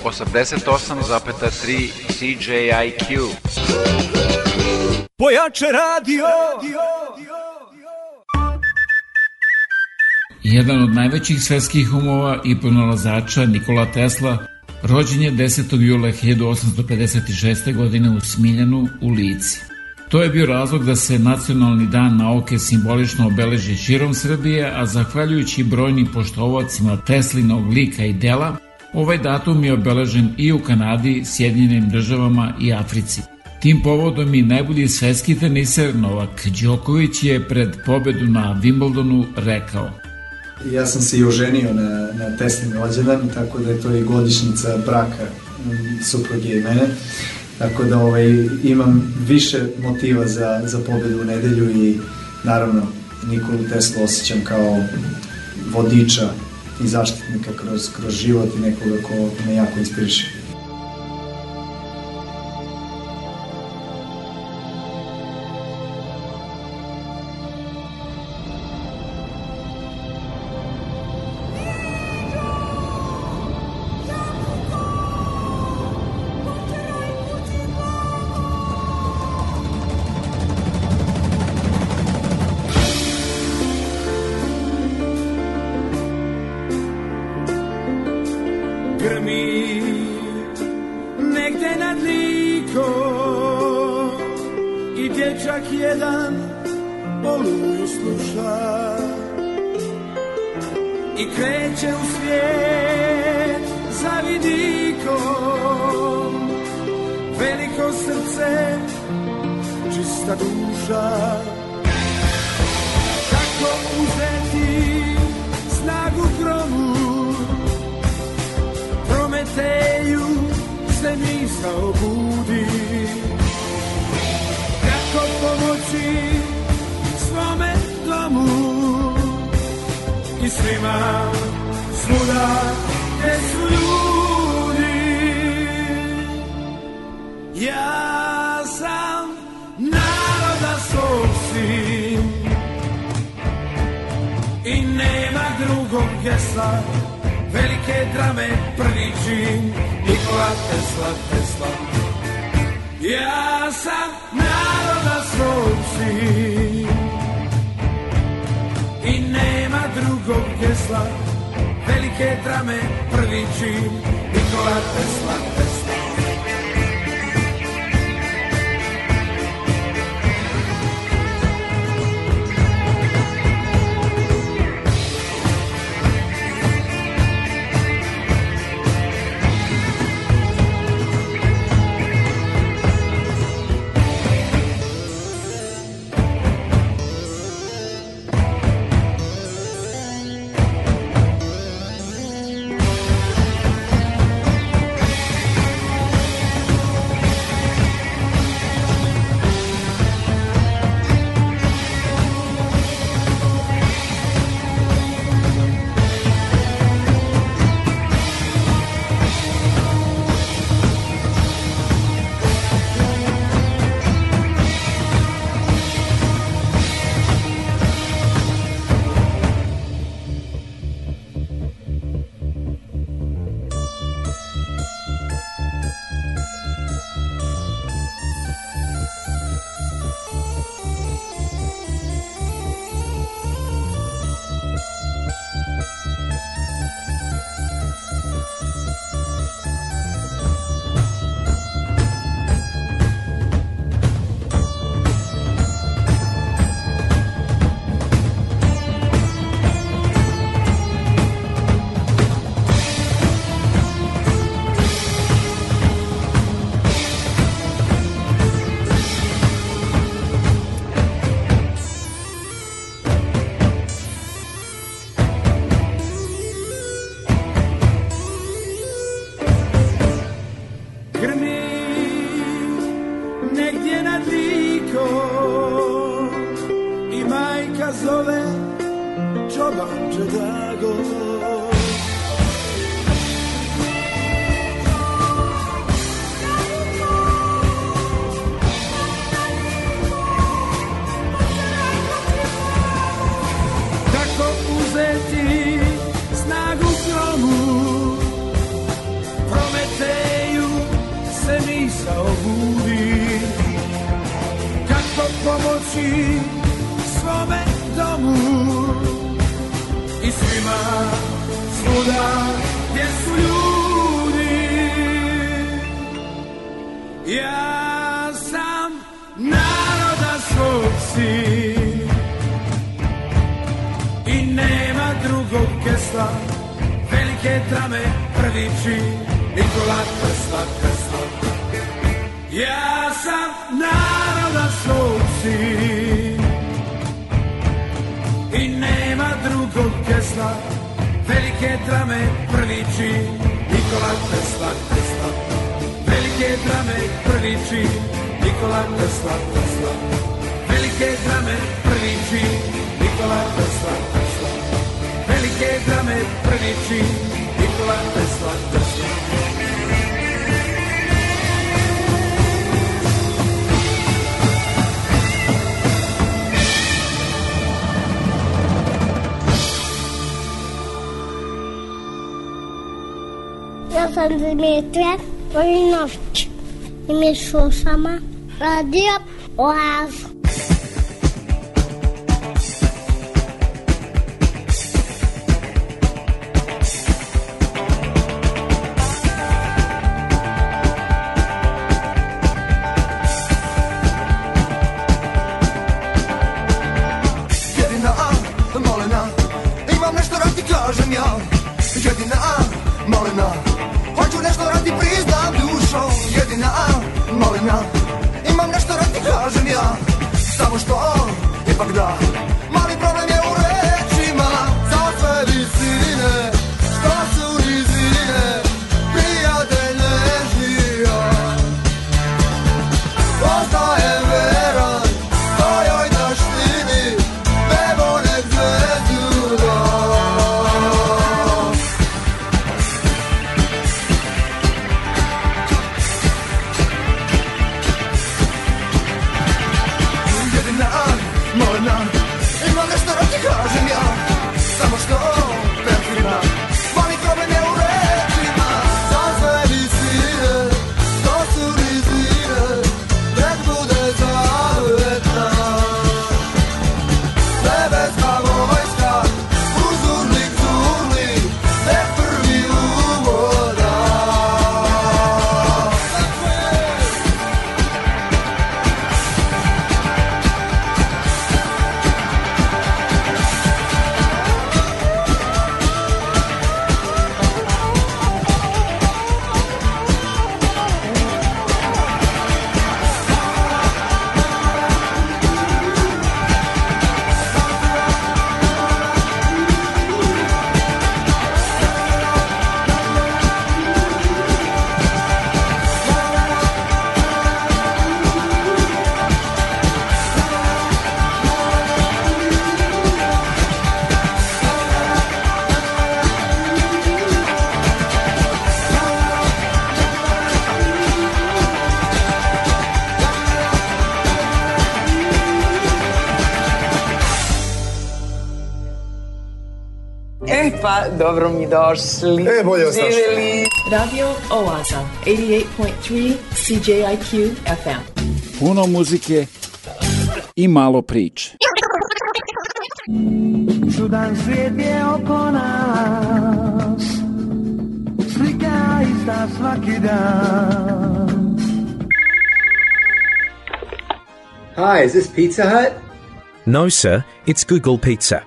88,3 CJIQ. Pojače radio Jedan od najvećih svetskih umova i pronalazača Nikola Tesla rođen je 10. jula 1856. godine u Smiljanu u Lici. To je bio razlog da se Nacionalni dan nauke simbolično obeleži širom Srbije, a zahvaljujući brojnim poštovacima Teslinog lika i dela, ovaj datum je obeležen i u Kanadi, Sjedinjenim državama i Africi. Tim povodom i najbolji svetski teniser Novak Đoković je pred pobedu na Wimbledonu rekao Ja sam se i oženio na, na Teslin rođendan, tako da je to i godišnjica braka supruge i mene. Tako da ovaj, imam više motiva za, za pobedu u nedelju i naravno Nikolu Teslu osjećam kao vodiča i zaštitnika kroz, kroz život i nekoga ko me jako inspiriše. I mi slušamo Radio dobro mi došli. E, bolje vas našli. Radio Oaza, 88.3 CJIQ FM. Puno muzike i malo priče. Čudan svijet je oko nas Slika ista svaki dan Hi, is this Pizza Hut? No, sir, it's Google Pizza.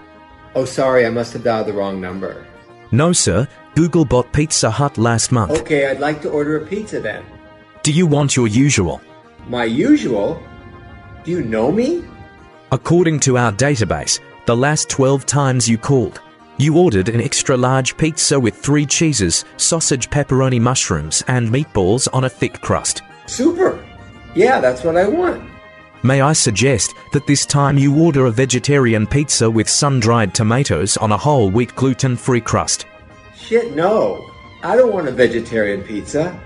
Oh, sorry, I must have dialed the wrong number. No, sir, Google bought Pizza Hut last month. Okay, I'd like to order a pizza then. Do you want your usual? My usual? Do you know me? According to our database, the last 12 times you called, you ordered an extra large pizza with three cheeses, sausage, pepperoni, mushrooms, and meatballs on a thick crust. Super. Yeah, that's what I want. May I suggest that this time you order a vegetarian pizza with sun dried tomatoes on a whole wheat gluten free crust? Shit, no. I don't want a vegetarian pizza.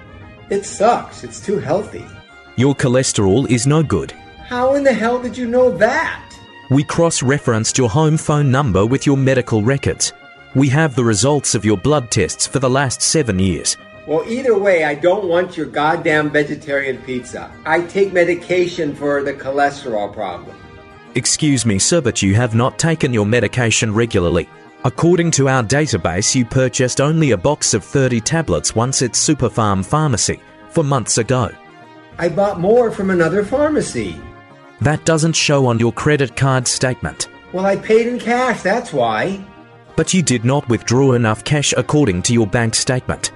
It sucks. It's too healthy. Your cholesterol is no good. How in the hell did you know that? We cross referenced your home phone number with your medical records. We have the results of your blood tests for the last seven years. Well, either way, I don't want your goddamn vegetarian pizza. I take medication for the cholesterol problem. Excuse me, sir, but you have not taken your medication regularly. According to our database, you purchased only a box of 30 tablets once at Superfarm Pharmacy for months ago. I bought more from another pharmacy. That doesn't show on your credit card statement. Well, I paid in cash, that's why. But you did not withdraw enough cash according to your bank statement.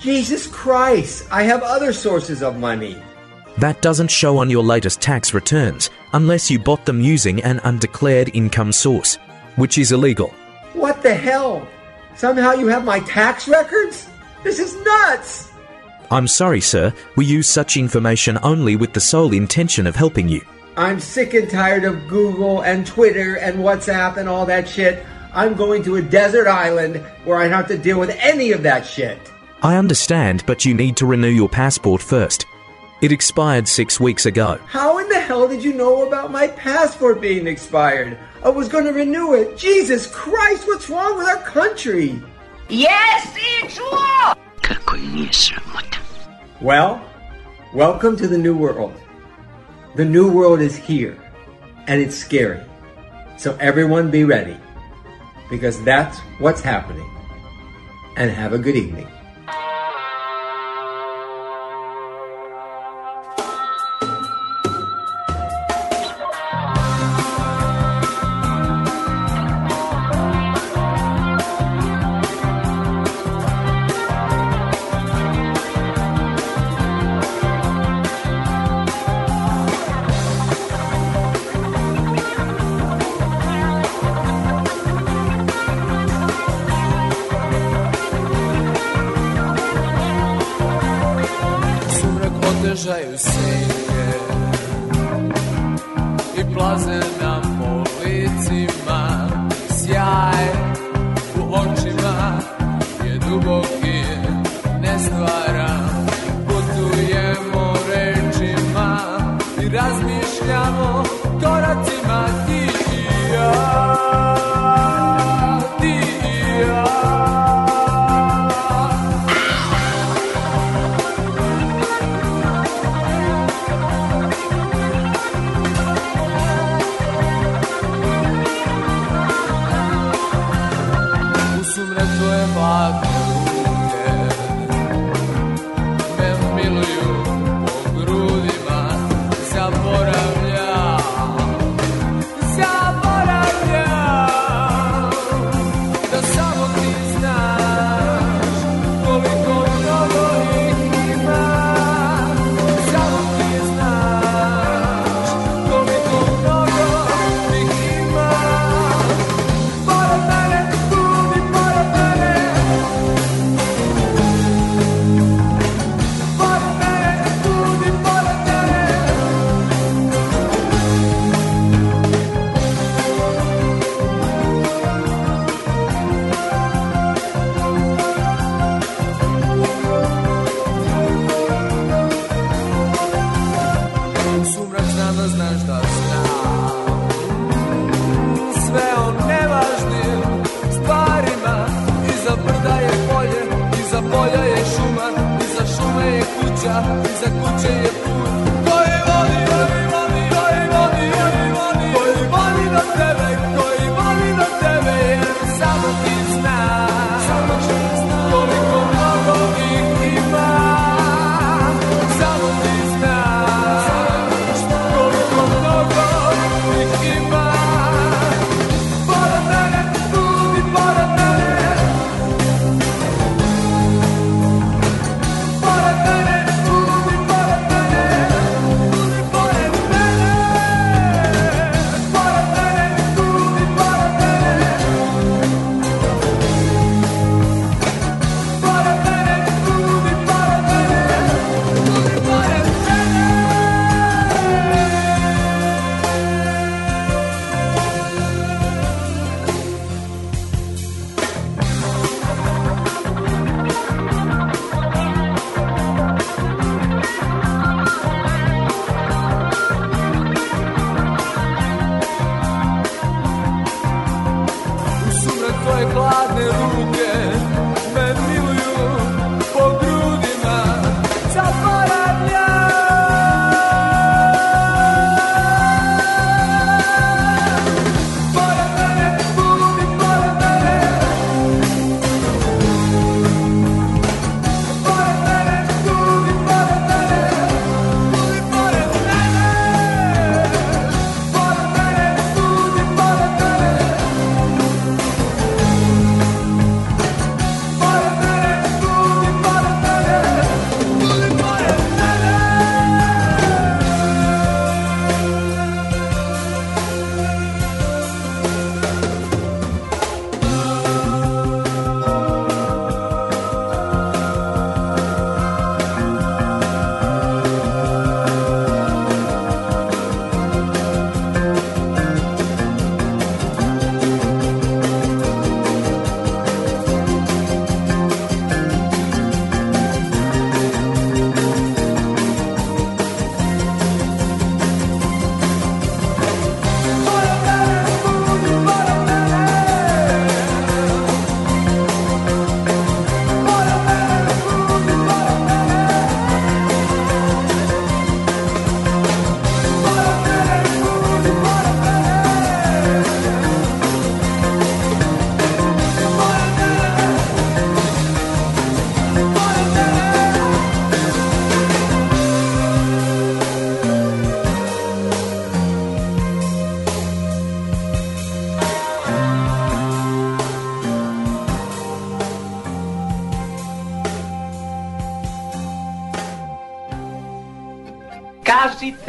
Jesus Christ, I have other sources of money. That doesn't show on your latest tax returns unless you bought them using an undeclared income source, which is illegal. What the hell? Somehow you have my tax records? This is nuts! I'm sorry, sir, we use such information only with the sole intention of helping you. I'm sick and tired of Google and Twitter and WhatsApp and all that shit. I'm going to a desert island where I don't have to deal with any of that shit. I understand, but you need to renew your passport first. It expired six weeks ago. How in the hell did you know about my passport being expired? I was going to renew it. Jesus Christ, what's wrong with our country? Yes, it's law! Well, welcome to the new world. The new world is here, and it's scary. So everyone be ready, because that's what's happening. And have a good evening.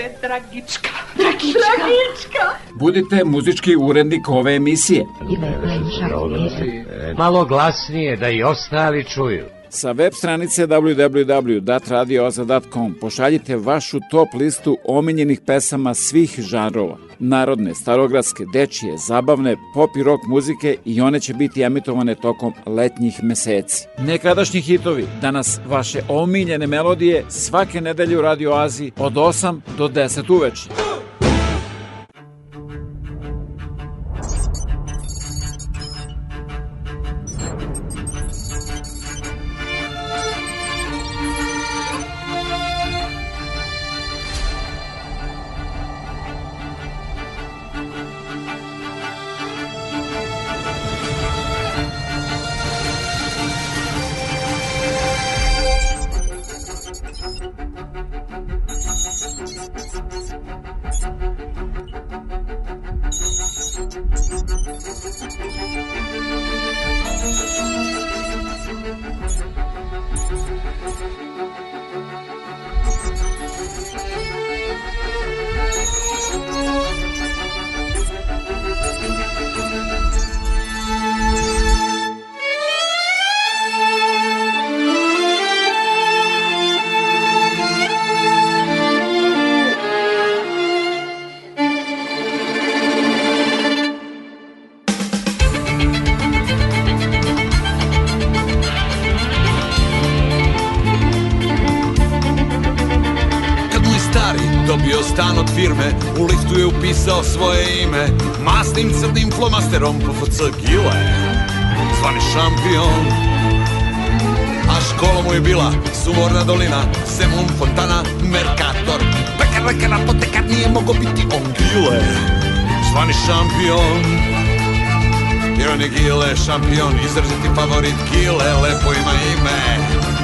budete tragička. Tragička. tragička. Budite muzički urednik ove emisije. Malo glasnije da i ostali čuju. Sa web stranice www.datradioza.com pošaljite vašu top listu omiljenih pesama svih žanrova. Narodne, starogradske, dečije, zabavne, pop i rock muzike i one će biti emitovane tokom letnjih meseci. Nekadašnji hitovi, danas vaše omiljene melodije svake nedelje u Radio Aziji od 8 do 10 uveče. PFC Gile Zvani šampion. A škola mu je bila Sumorna dolina Zemun, Fontana, Mercator. Pekar, lekar, apotekar Nije mogo biti on. Gile Zvani šampion. Jer on je Gile šampion Izraziti favorit Gile Lepo ima ime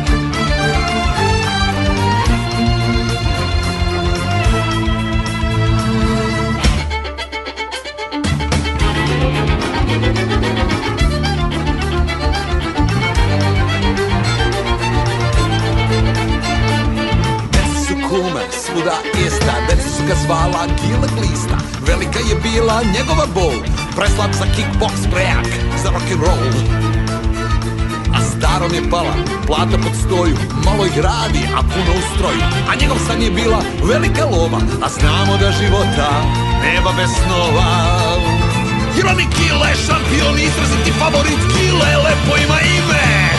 ga zvala Gile Glista Velika je bila njegova bol. Preslab za kickbox, prejak za rock'n'roll. A starom je pala plata pod stoju Malo ih radi, a puno u stroju. A njegov san je bila velika lova A znamo da života nema bez snova. Jer on je Gile šampion, izraziti favorit Gile Lepo ima ime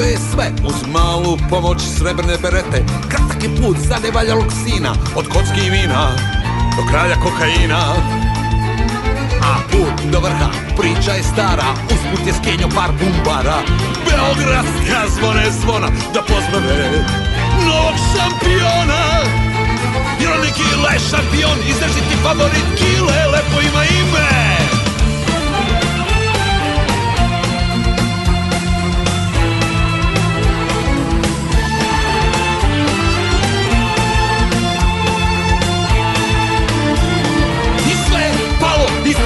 htio je sve Uz malu pomoć srebrne berete. Kratak je put, sad je valjalo ksina Od kocki i vina do kralja kokaina. A put do vrha, priča je stara Usput je skenjo par bumbara. Beogradska zvone zvona Da pozbave novog šampiona. Jer on je Gile šampion favorit Gile Lepo ima ime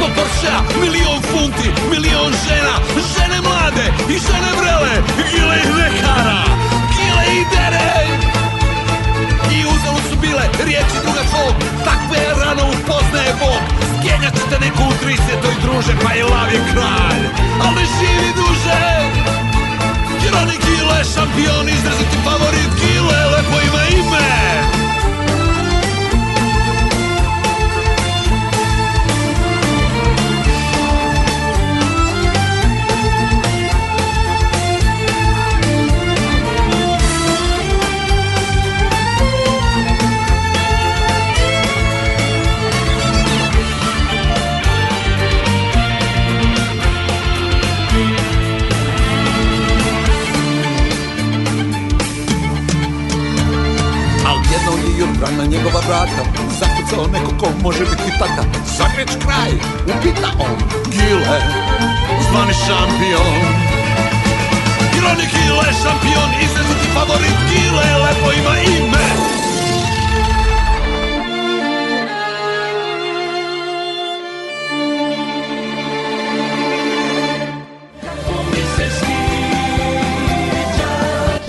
500 borša, milion funti, milion žena, žene mlade i žene vrele, gile i vekara, gile i dere. I uzelo su bile riječi druga čovog, takve rano upoznaje Bog. Skenjat ćete neku u 30. druže, pa je lav je kralj, ali ne živi duže. Jer gile, šampion, izraziti favorit gile, lepo ima ime. posao neko ko može biti tata Zagreć kraj, upita on Gile, zvani šampion. Ironi Gile, šampion, izraziti favorit Gile, lepo ima ime.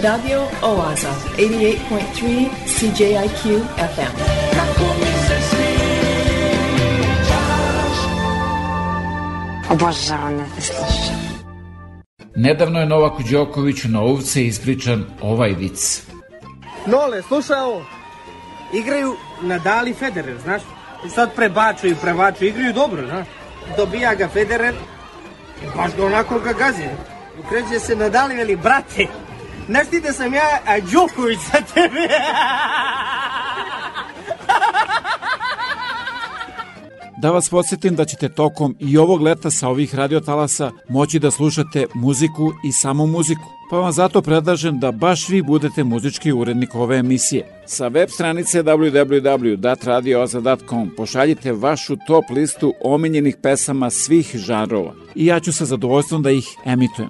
Radio Oaza, 88.3 CJIQ FM. Obožavam da te slušam. Nedavno je Novaku Đokoviću na ovce ispričan ovaj vic. Nole, slušaj ovo. Igraju Nadal i Federer, znaš? I sad prebačuju, prebačuju, igraju dobro, znaš? Dobija ga Federer, i baš ga onako ga gazi. Ukreće se Nadal i veli, brate, znaš ti da sam ja a, Đoković za tebe? Da vas podsjetim da ćete tokom i ovog leta sa ovih radiotalasa moći da slušate muziku i samo muziku. Pa vam zato predlažem da baš vi budete muzički urednik ove emisije. Sa web stranice www.radioaza.com pošaljite vašu top listu omiljenih pesama svih žanrova i ja ću sa zadovoljstvom da ih emitujem.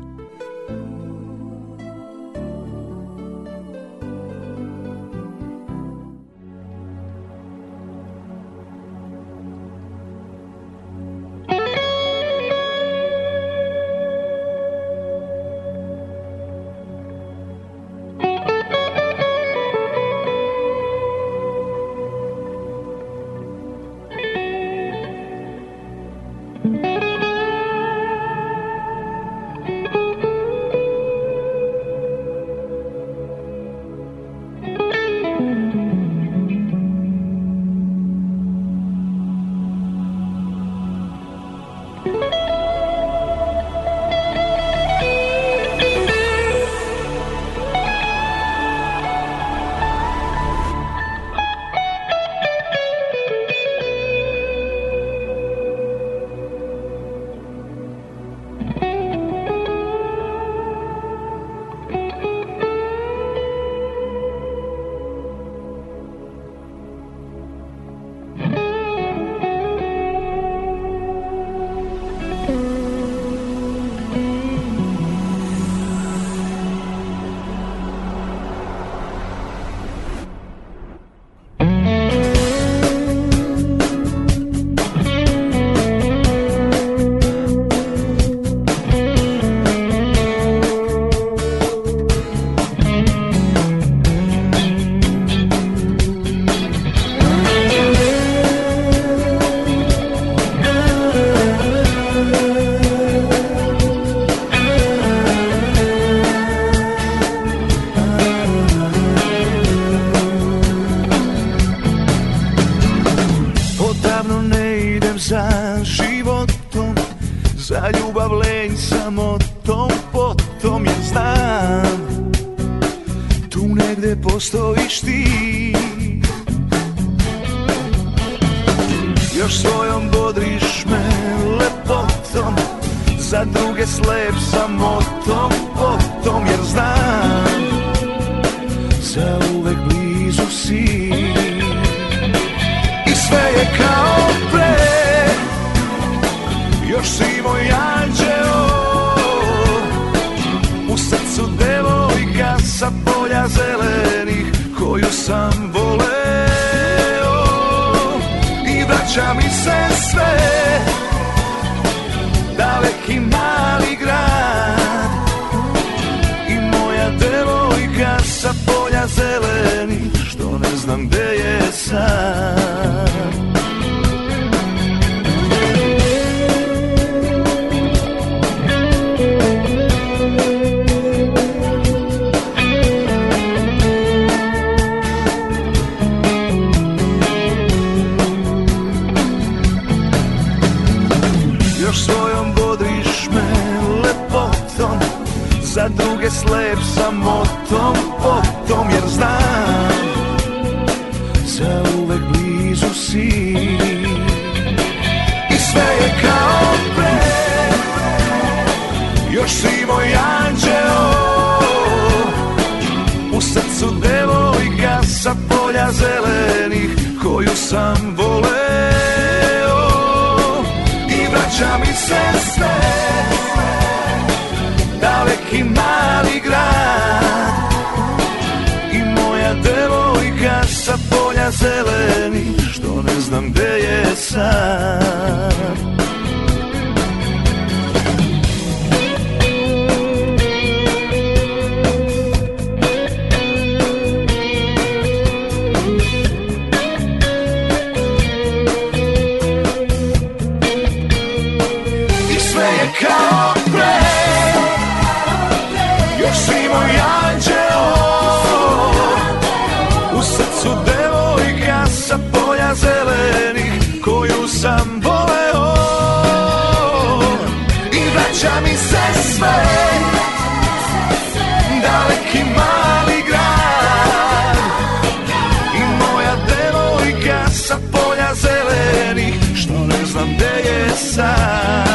Slep samotom potom sam voleo I vraća mi se sve Daleki mali grad I moja devojka sa polja zeleni Što ne znam gde je sad sad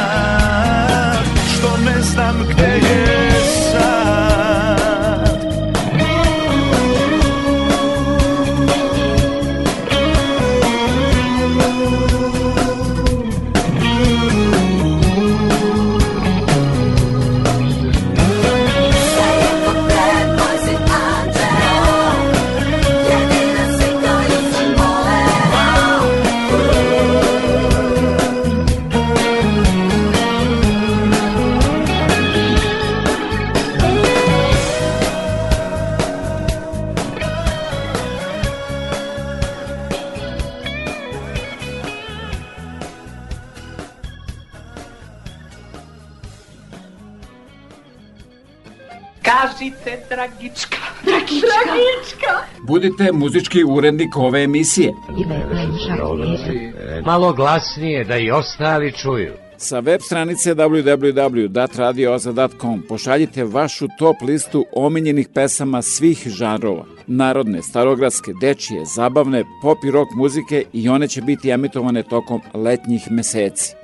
Što ne znam Budite muzički urednik ove emisije. Malo glasnije da i ostali čuju. Sa web stranice www.datradioza.com pošaljite vašu top listu omiljenih pesama svih žanrova. Narodne, starogradske, dečije, zabavne, pop i rock muzike i one će biti emitovane tokom letnjih meseci.